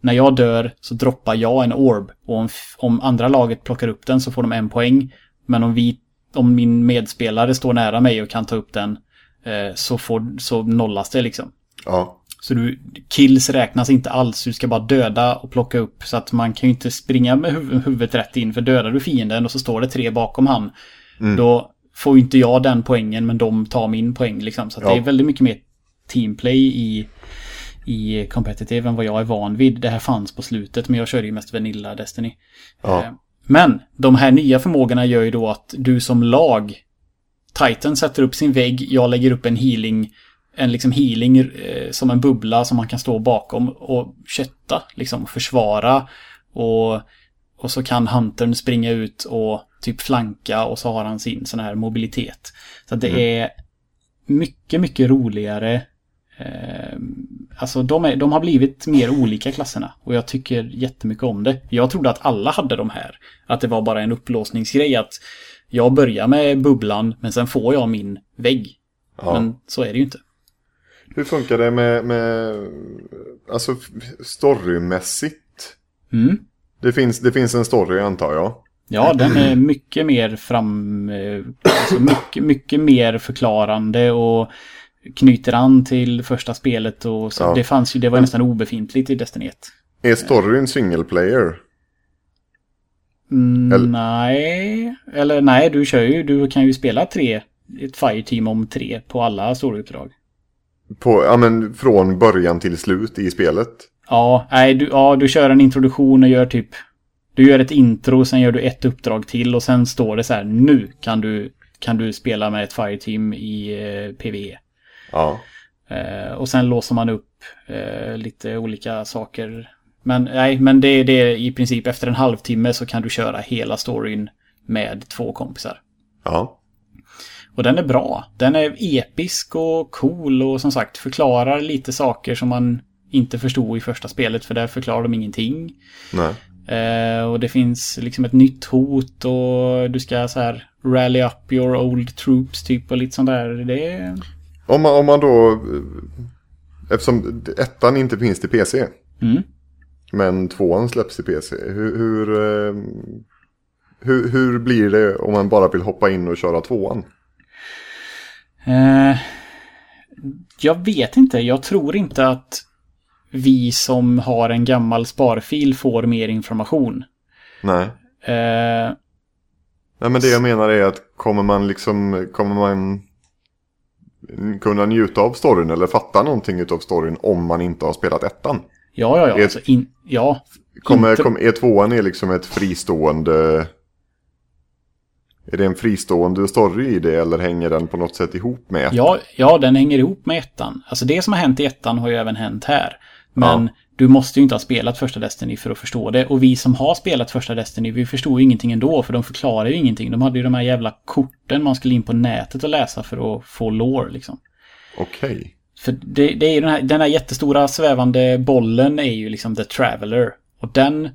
när jag dör så droppar jag en orb. Och om, om andra laget plockar upp den så får de en poäng. Men om, vi, om min medspelare står nära mig och kan ta upp den eh, så, får, så nollas det liksom. Ja. Så du, kills räknas inte alls. Du ska bara döda och plocka upp. Så att man kan ju inte springa med huv huvudet rätt in. För dödar du fienden och så står det tre bakom han. Då får inte jag den poängen men de tar min poäng liksom. Så Ja. det är väldigt mycket mer teamplay i, i competitive än vad jag är van vid. Det här fanns på slutet men jag körde ju mest Vanilla Destiny. Ja. Eh, Men de här nya förmågorna gör ju då att du som lag Titan sätter upp sin vägg, jag lägger upp en healing en liksom healing eh, som en bubbla som man kan stå bakom och kötta, liksom försvara och, och så kan Huntern springa ut och typ flanka och så har han sin sån här mobilitet. Så det är mycket, mycket roligare. Alltså de, är, de har blivit mer olika klasserna och jag tycker jättemycket om det. Jag trodde att alla hade de här. Att det var bara en upplåsningsgrej att jag börjar med bubblan men sen får jag min vägg. Ja. Men så är det ju inte. Hur funkar det med, med alltså storymässigt? Mm. Det finns, det finns en story antar jag. Ja, den är mycket mer fram... eh, Alltså mycket, mycket mer förklarande och knyter an till första spelet och så. Ja. Det fanns ju, det var nästan obefintligt i Destiny 1. Är storyn single player? Mm, Eller- Nej, eller nej, du kör ju, du kan ju spela tre, ett fireteam om tre på alla storyuppdrag. På, ja, men från början till slut i spelet? Ja, nej, du, ja, du kör en introduktion och gör typ... Du gör ett intro, sen gör du ett uppdrag till och sen står det så här, nu kan du, kan du spela med ett fireteam i eh, PvE. Ja. Eh, och sen låser man upp eh, lite olika saker. Men nej, men det, det är i princip efter en halvtimme så kan du köra hela storyn med två kompisar. Ja. Och den är bra. Den är episk och cool och som sagt förklarar lite saker som man inte förstod i första spelet för där förklarar de ingenting. Nej. Eh, och det finns liksom ett nytt hot och du ska så här rally up your old troops typ och lite sånt där. Det är... Om man, om man då... eh, Eftersom ettan inte finns till PC. Mm. Men tvåan släpps till PC. Hur, hur, eh, hur, hur blir det om man bara vill hoppa in och köra tvåan? Eh, jag vet inte. Jag tror inte att vi som har en gammal sparfil får mer information. Nej. Eh, Nej men det jag menar är att kommer man liksom, kommer man kunna njuta av storyn eller fatta någonting av storyn om man inte har spelat ettan? ja, ja, ja. Ett- Alltså in, ja. Kommer, Inte- kom, är tvåan är liksom ett fristående... Är det en fristående story i det eller hänger den på något sätt ihop med ettan? Ja, ja, den hänger ihop med ettan. Alltså det som har hänt i ettan har ju även hänt här. Men Ja. Du måste ju inte ha spelat första Destiny för att förstå det. Och vi som har spelat första Destiny, vi förstår ju ingenting ändå. För de förklarar ju ingenting. De hade ju de här jävla korten man skulle in på nätet och läsa för att få lore liksom. Okej. För det, det är den här, den här jättestora svävande bollen är ju liksom The Traveller. Och den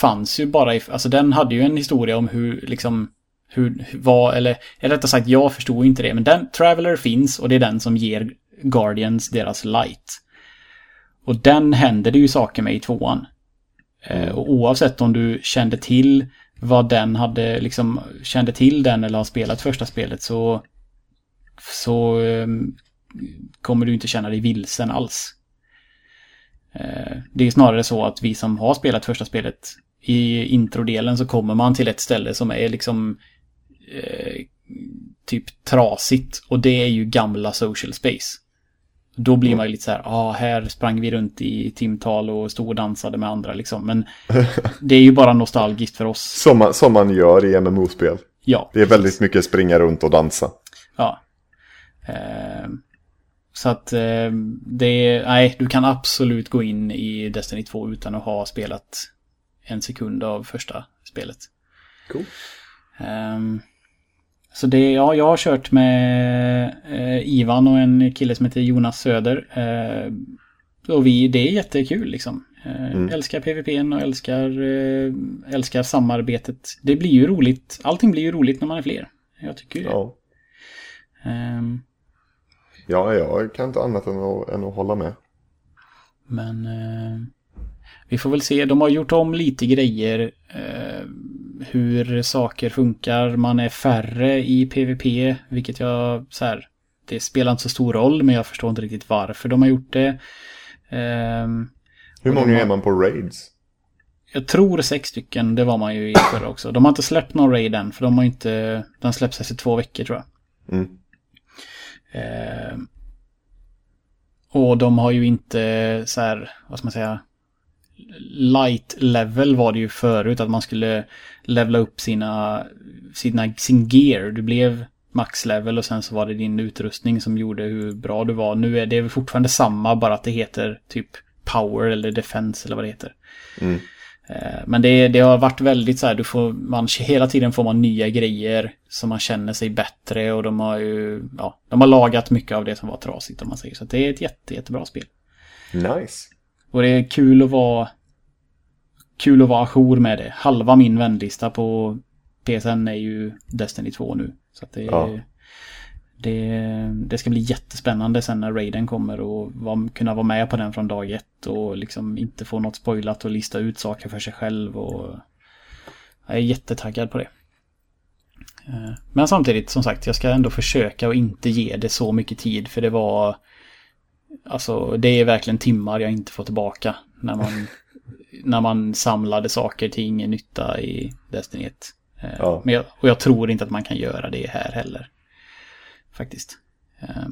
fanns ju bara i, alltså den hade ju en historia om hur liksom, hur, hur- vad, eller, eller rättare sagt jag förstod inte det. Men den, Traveller finns och det är den som ger Guardians deras light. Och den händer det ju saker med i tvåan. Eh, och oavsett om du kände till vad den hade liksom kände till den eller har spelat första spelet så så um, kommer du inte känna dig vilsen alls. Uh, det är snarare så att vi som har spelat första spelet i introdelen så kommer man till ett ställe som är liksom uh, typ trasigt och det är ju gamla social space. Då blir man ju lite så här, ja, ah, här sprang vi runt i timtal och stod och dansade med andra liksom. Men det är ju bara nostalgiskt för oss. Som man, som man gör i MMO-spel. Ja. Det är väldigt mycket springa runt och dansa. Ja. Eh, så att eh, det är, nej, du kan absolut gå in i Destiny 2 utan att ha spelat en sekund av första spelet. Cool. Um, så det, ja, jag har kört med eh, Ivan och en kille som heter Jonas Söder. Eh, och vi, det är jättekul liksom. Eh, mm. Älskar PVP och älskar, eh, älskar samarbetet. Det blir ju roligt. Allting blir ju roligt när man är fler. Jag tycker ju det. Ja. Um, ja, jag kan inte annat än att, än att hålla med. Men eh, vi får väl se. De har gjort om lite grejer. Hur saker funkar. Man är färre i PVP, vilket jag så här, det spelar inte så stor roll, men jag förstår inte riktigt varför de har gjort det. Um, hur många de är man på raids? Jag tror sex stycken, det var man ju i förra också. De har inte släppt någon raid än, för de har inte... Den släpps efter två veckor tror jag. Mm. Um, och de har ju inte så här, vad ska man säga, light level var det ju förut, att man skulle levla upp sina, sina, sin gear. Du blev max level och sen så var det din utrustning som gjorde hur bra du var. Nu är det fortfarande samma, bara att det heter typ power eller defense eller vad det heter. Mm. Eh, men det, det, har varit väldigt så här, du får, man, hela tiden får man nya grejer så man känner sig bättre och de har ju, ja, de har lagat mycket av det som var trasigt om man säger så. Det är ett jätte, jättebra spel. Nice. Och det är kul att vara kul att vara ajour med det. Halva min vänlista på PSN är ju Destiny 2 nu. Så det, ja. det, det ska bli jättespännande sen när Raiden kommer och var, kunna vara med på den från dag ett och liksom inte få något spoilat och lista ut saker för sig själv. Och jag är jättetaggad på det. Eh, men samtidigt, som sagt, jag ska ändå försöka att inte ge det så mycket tid för det var Alltså det är verkligen timmar jag inte får tillbaka när man, när man samlade saker till ingen nytta i Destiny 1. Eh, ja. Men jag, och jag tror inte att man kan göra det här heller. Faktiskt. Eh,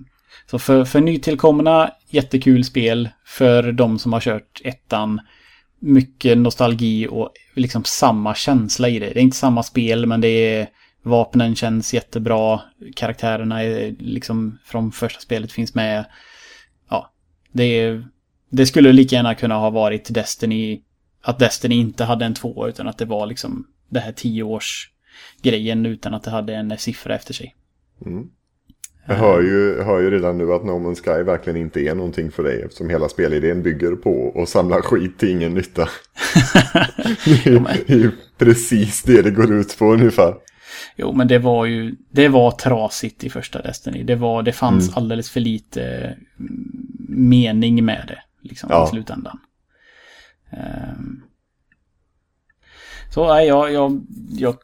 så för, för nytillkomna, jättekul spel. För de som har kört ettan, mycket nostalgi och liksom samma känsla i det. Det är inte samma spel, men det är vapnen känns jättebra. Karaktärerna är liksom från första spelet finns med. Det, det skulle lika gärna kunna ha varit Destiny, att Destiny inte hade en två utan att det var liksom det här tio års grejen utan att det hade en siffra efter sig. Mm. Jag hör ju, hör ju redan nu att No Man's Sky verkligen inte är någonting för dig eftersom hela spelidén bygger på att samla skit till ingen nytta. det, är, det är ju precis det det går ut på ungefär. Jo, men det var ju, det var trasigt i första Destiny. Det var, det fanns mm. alldeles för lite mening med det. Liksom ja. i slutändan. Um, så nej, jag, jag, jag,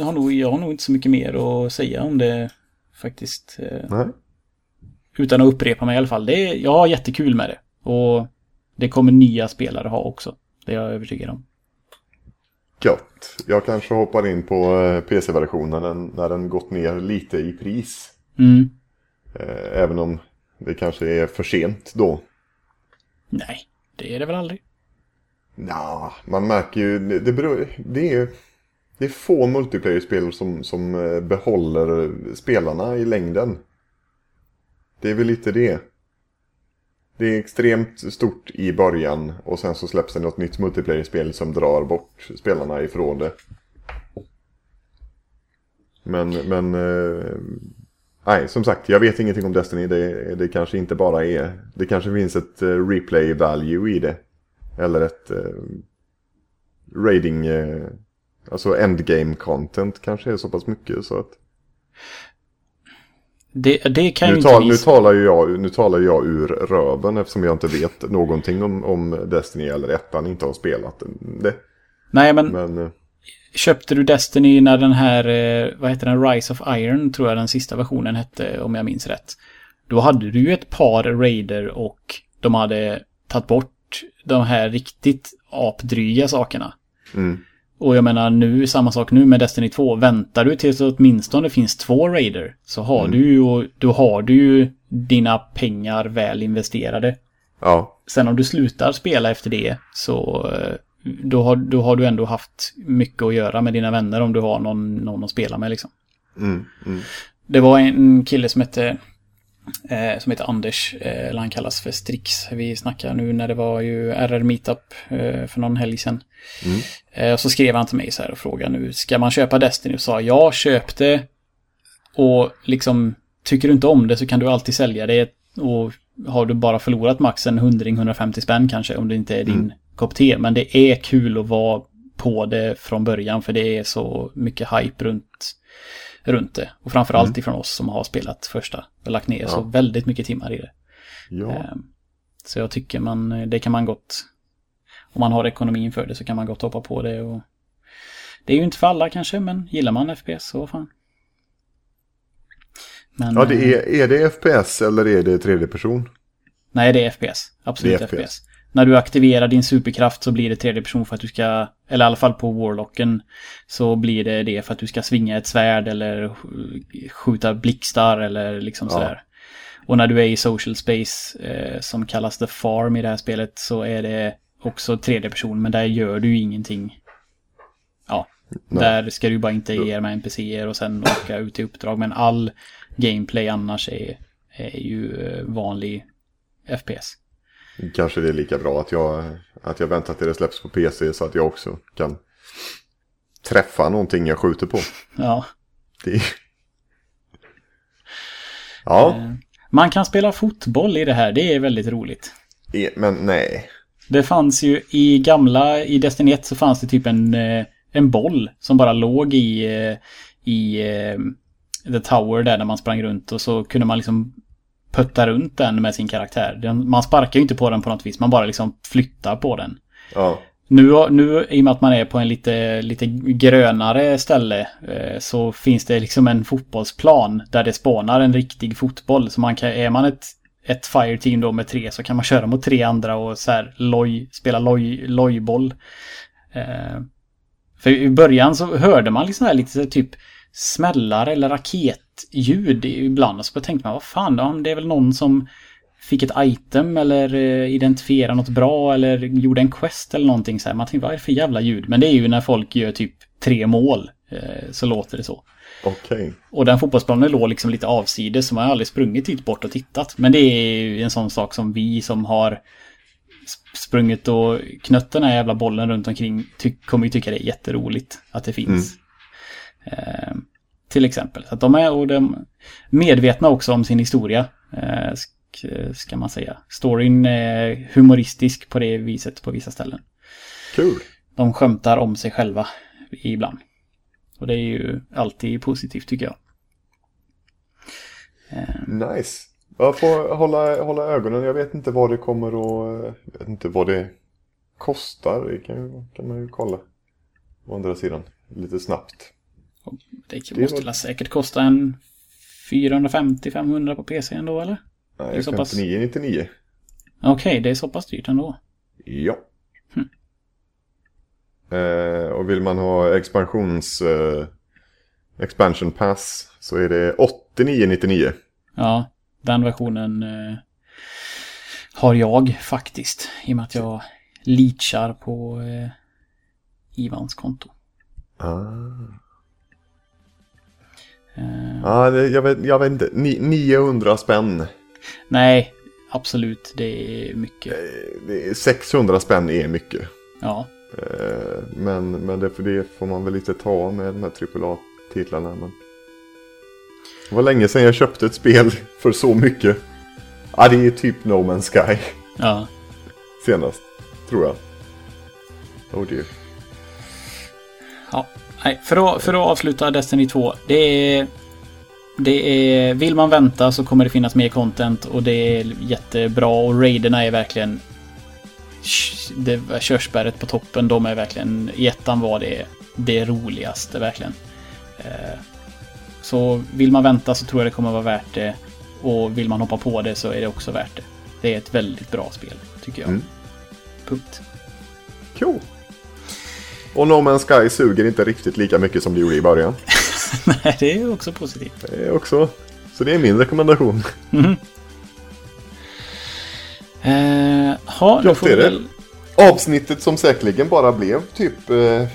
har nog, jag har nog inte så mycket mer att säga om det faktiskt. Eh, nej. Utan att upprepa mig i alla fall. Det är, jag har jättekul med det. Och det kommer nya spelare ha också. Det är jag övertygad om. Gött. Jag kanske hoppar in på eh, PC-versionen när den gått ner lite i pris. Mm. Eh, även om det kanske är för sent då. Nej, det är det väl aldrig. Ja, man märker ju, det, beror, det är det är få multiplayer-spel som, som eh, behåller spelarna i längden. Det är väl lite det. Det är extremt stort i början och sen så släpps det något nytt multiplayer-spel som drar bort spelarna ifrån det. Men, men eh, Nej, som sagt, jag vet ingenting om Destiny. Det, det kanske inte bara är... Det kanske finns ett eh, replay value i det. Eller ett uh, raiding... Uh, alltså endgame content kanske är så pass mycket så att... Det, det kan nu, ju tal, inte nu, talar jag, nu talar jag ur röven eftersom jag inte vet någonting om, om Destiny eller ettan, inte har spelat det. Nej, men... men köpte du Destiny när den här, eh, vad heter den, Rise of Iron tror jag den sista versionen hette om jag minns rätt. Då hade du ju ett par raider och de hade tagit bort de här riktigt apdryga sakerna. Mm. Och jag menar nu, samma sak nu med Destiny 2. Väntar du tills det åtminstone finns två raider så har Mm. du ju, då har du ju dina pengar väl investerade. Ja, Sen om du slutar spela efter det så eh, då har, då har du ändå haft mycket att göra med dina vänner om du har någon, någon att spela med liksom. mm, mm. Det var en kille som hette eh, som heter Anders, eh, eller han kallas för Strix. Vi snackar nu när det var ju RR Meetup eh, för någon helg sedan. Mm. Eh, så skrev han till mig så här och frågade nu, ska man köpa Destiny? Och sa jag köp det. Och liksom, tycker du inte om det så kan du alltid sälja det. Och har du bara förlorat max en hundring, 150 spänn kanske, om det inte är din Mm. kopp te. Men det är kul att vara på det från början, för det är så mycket hype runt, runt det. Och framförallt Mm. ifrån oss som har spelat första och lagt ner Ja. så väldigt mycket timmar i det. ja. Ehm, Så jag tycker man, det kan man gott, om man har ekonomin för det så kan man gott hoppa på det. Och det är ju inte för alla kanske, men gillar man FPS så fan. Men, ja det eh, är, är det FPS eller är det tredje person? Nej, det är FPS. Absolut Det är FPS. FPS. När du aktiverar din superkraft så blir det tredje person för att du ska, eller i alla fall på Warlocken, så blir det det för att du ska svinga ett svärd eller sk- skjuta blixtar eller liksom Ja. sådär. Och när du är i social space, eh, som kallas The Farm i det här spelet, så är det också tredje person, men där gör du ju ingenting. Ja, Nej. där ska du bara interagera med NPCer och sen åka ut i uppdrag, men all gameplay annars är, är ju eh, vanlig FPS. Kanske det är lika bra att jag, att jag väntar till det släpps på PC så att jag också kan träffa någonting jag skjuter på. Ja. Det. Ja, Eh, Man kan spela fotboll i det här, det är väldigt roligt. e- men nej. Det fanns ju i gamla, i Destiny 1 så fanns det typ en, eh, en boll som bara låg i, eh, i The Tower där när man sprang runt och så kunde man liksom putta runt den med sin karaktär. Den, man sparkar ju inte på den på något vis, man bara liksom flyttar på den. Ja, Nu, nu i och med att man är på en lite, lite grönare ställe eh, så finns det liksom en fotbollsplan där det spånar en riktig fotboll. Så man kan, är man ett, ett fireteam då med tre så kan man köra mot tre andra och så här loj, spela loj, lojboll. Eh, för i början så hörde man liksom här lite så här typ smällar eller raketljud ibland. Och så tänkte man, vad fan, det är väl någon som fick ett item eller eh, identifierade något bra eller gjorde en quest eller någonting så här. Man tänkte, vad är det för jävla ljud? Men det är ju när folk gör typ tre mål. Eh, så låter det så. okej. Och den fotbollsplanen låg liksom lite avsides så man har aldrig sprungit dit bort och tittat. Men det är ju en sån sak som vi som har sp- sprungit och knött den här jävla bollen runt omkring kommer ju tycka det är jätteroligt att det finns. Eh, till exempel. Så de är och de medvetna också om sin historia. Eh, sk- ska man säga. Storyn är humoristisk på det viset på vissa ställen. Kul. De skämtar om sig själva ibland. Och det är ju alltid positivt tycker jag. Eh, Nice. Jag får hålla, hålla ögonen. Jag vet inte vad det kommer att... Jag vet inte vad det kostar. Det kan, kan man ju kolla. Å andra sidan. Lite snabbt. Det Det måste var- väl säkert kosta en 450-500 på PC ändå eller? Nej, så pass- 59,99. Okej, det är så pass dyrt ändå. Ja. Hm. Eh, och vill man ha expansions... Eh, expansion pass så är det 89,99. Ja, den versionen eh, har jag faktiskt. I och med att jag leachar på eh, Ivans konto. Ah. Eh, Ja, jag, vet, jag vet inte. Ni, 900 spänn. Nej, absolut. Det är mycket. Eh, Det är 600 spänn är mycket. Ja, Eh, Men, men det, för det får man väl lite ta med de här AAA-titlarna. Men... Det var länge sedan jag köpte ett spel för så mycket. Ja, det är typ No Man's Sky ja. senast, tror jag. Oh dear. Ja, nej, för, att, för att avsluta Destiny 2. Det är, det är... Vill man vänta så kommer det finnas mer content och det är jättebra och raiderna är verkligen... Det körsbäret på toppen, de är verkligen... I ettan var det det roligaste verkligen. Eh, så vill man vänta så tror jag det kommer vara värt det. Och vill man hoppa på det så är det också värt det. Det är ett väldigt bra spel, tycker jag. Mm. Punkt. Cool. Och No Man's Sky suger inte riktigt lika mycket som det gjorde i början. Nej, det är också positivt. Det är också... Så det är min rekommendation. Eh, ha, Gott får är det. väl... Avsnittet som säkerligen bara blev typ eh,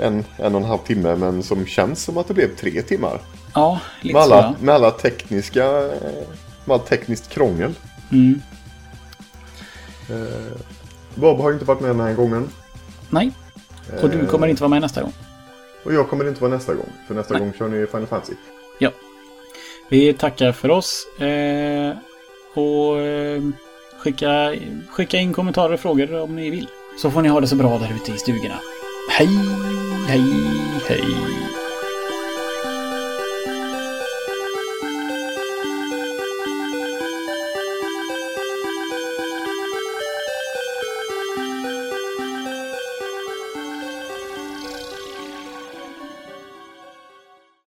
en, en och en halv timme men som känns som att det blev tre timmar. Ja, lite Med så. alla, ja. med alla tekniska... eh, Med allt tekniskt krångel. Mm. Eh, Bob har inte varit med den här gången. Nej, och du kommer inte vara med nästa gång. Och jag kommer inte vara nästa gång. För nästa Nej. gång kör ni Final Fantasy. Ja. Vi tackar för oss. Eh, och eh, skicka, skicka in kommentarer och frågor om ni vill. Så får ni ha det så bra där ute i stugorna. Hej, hej, hej.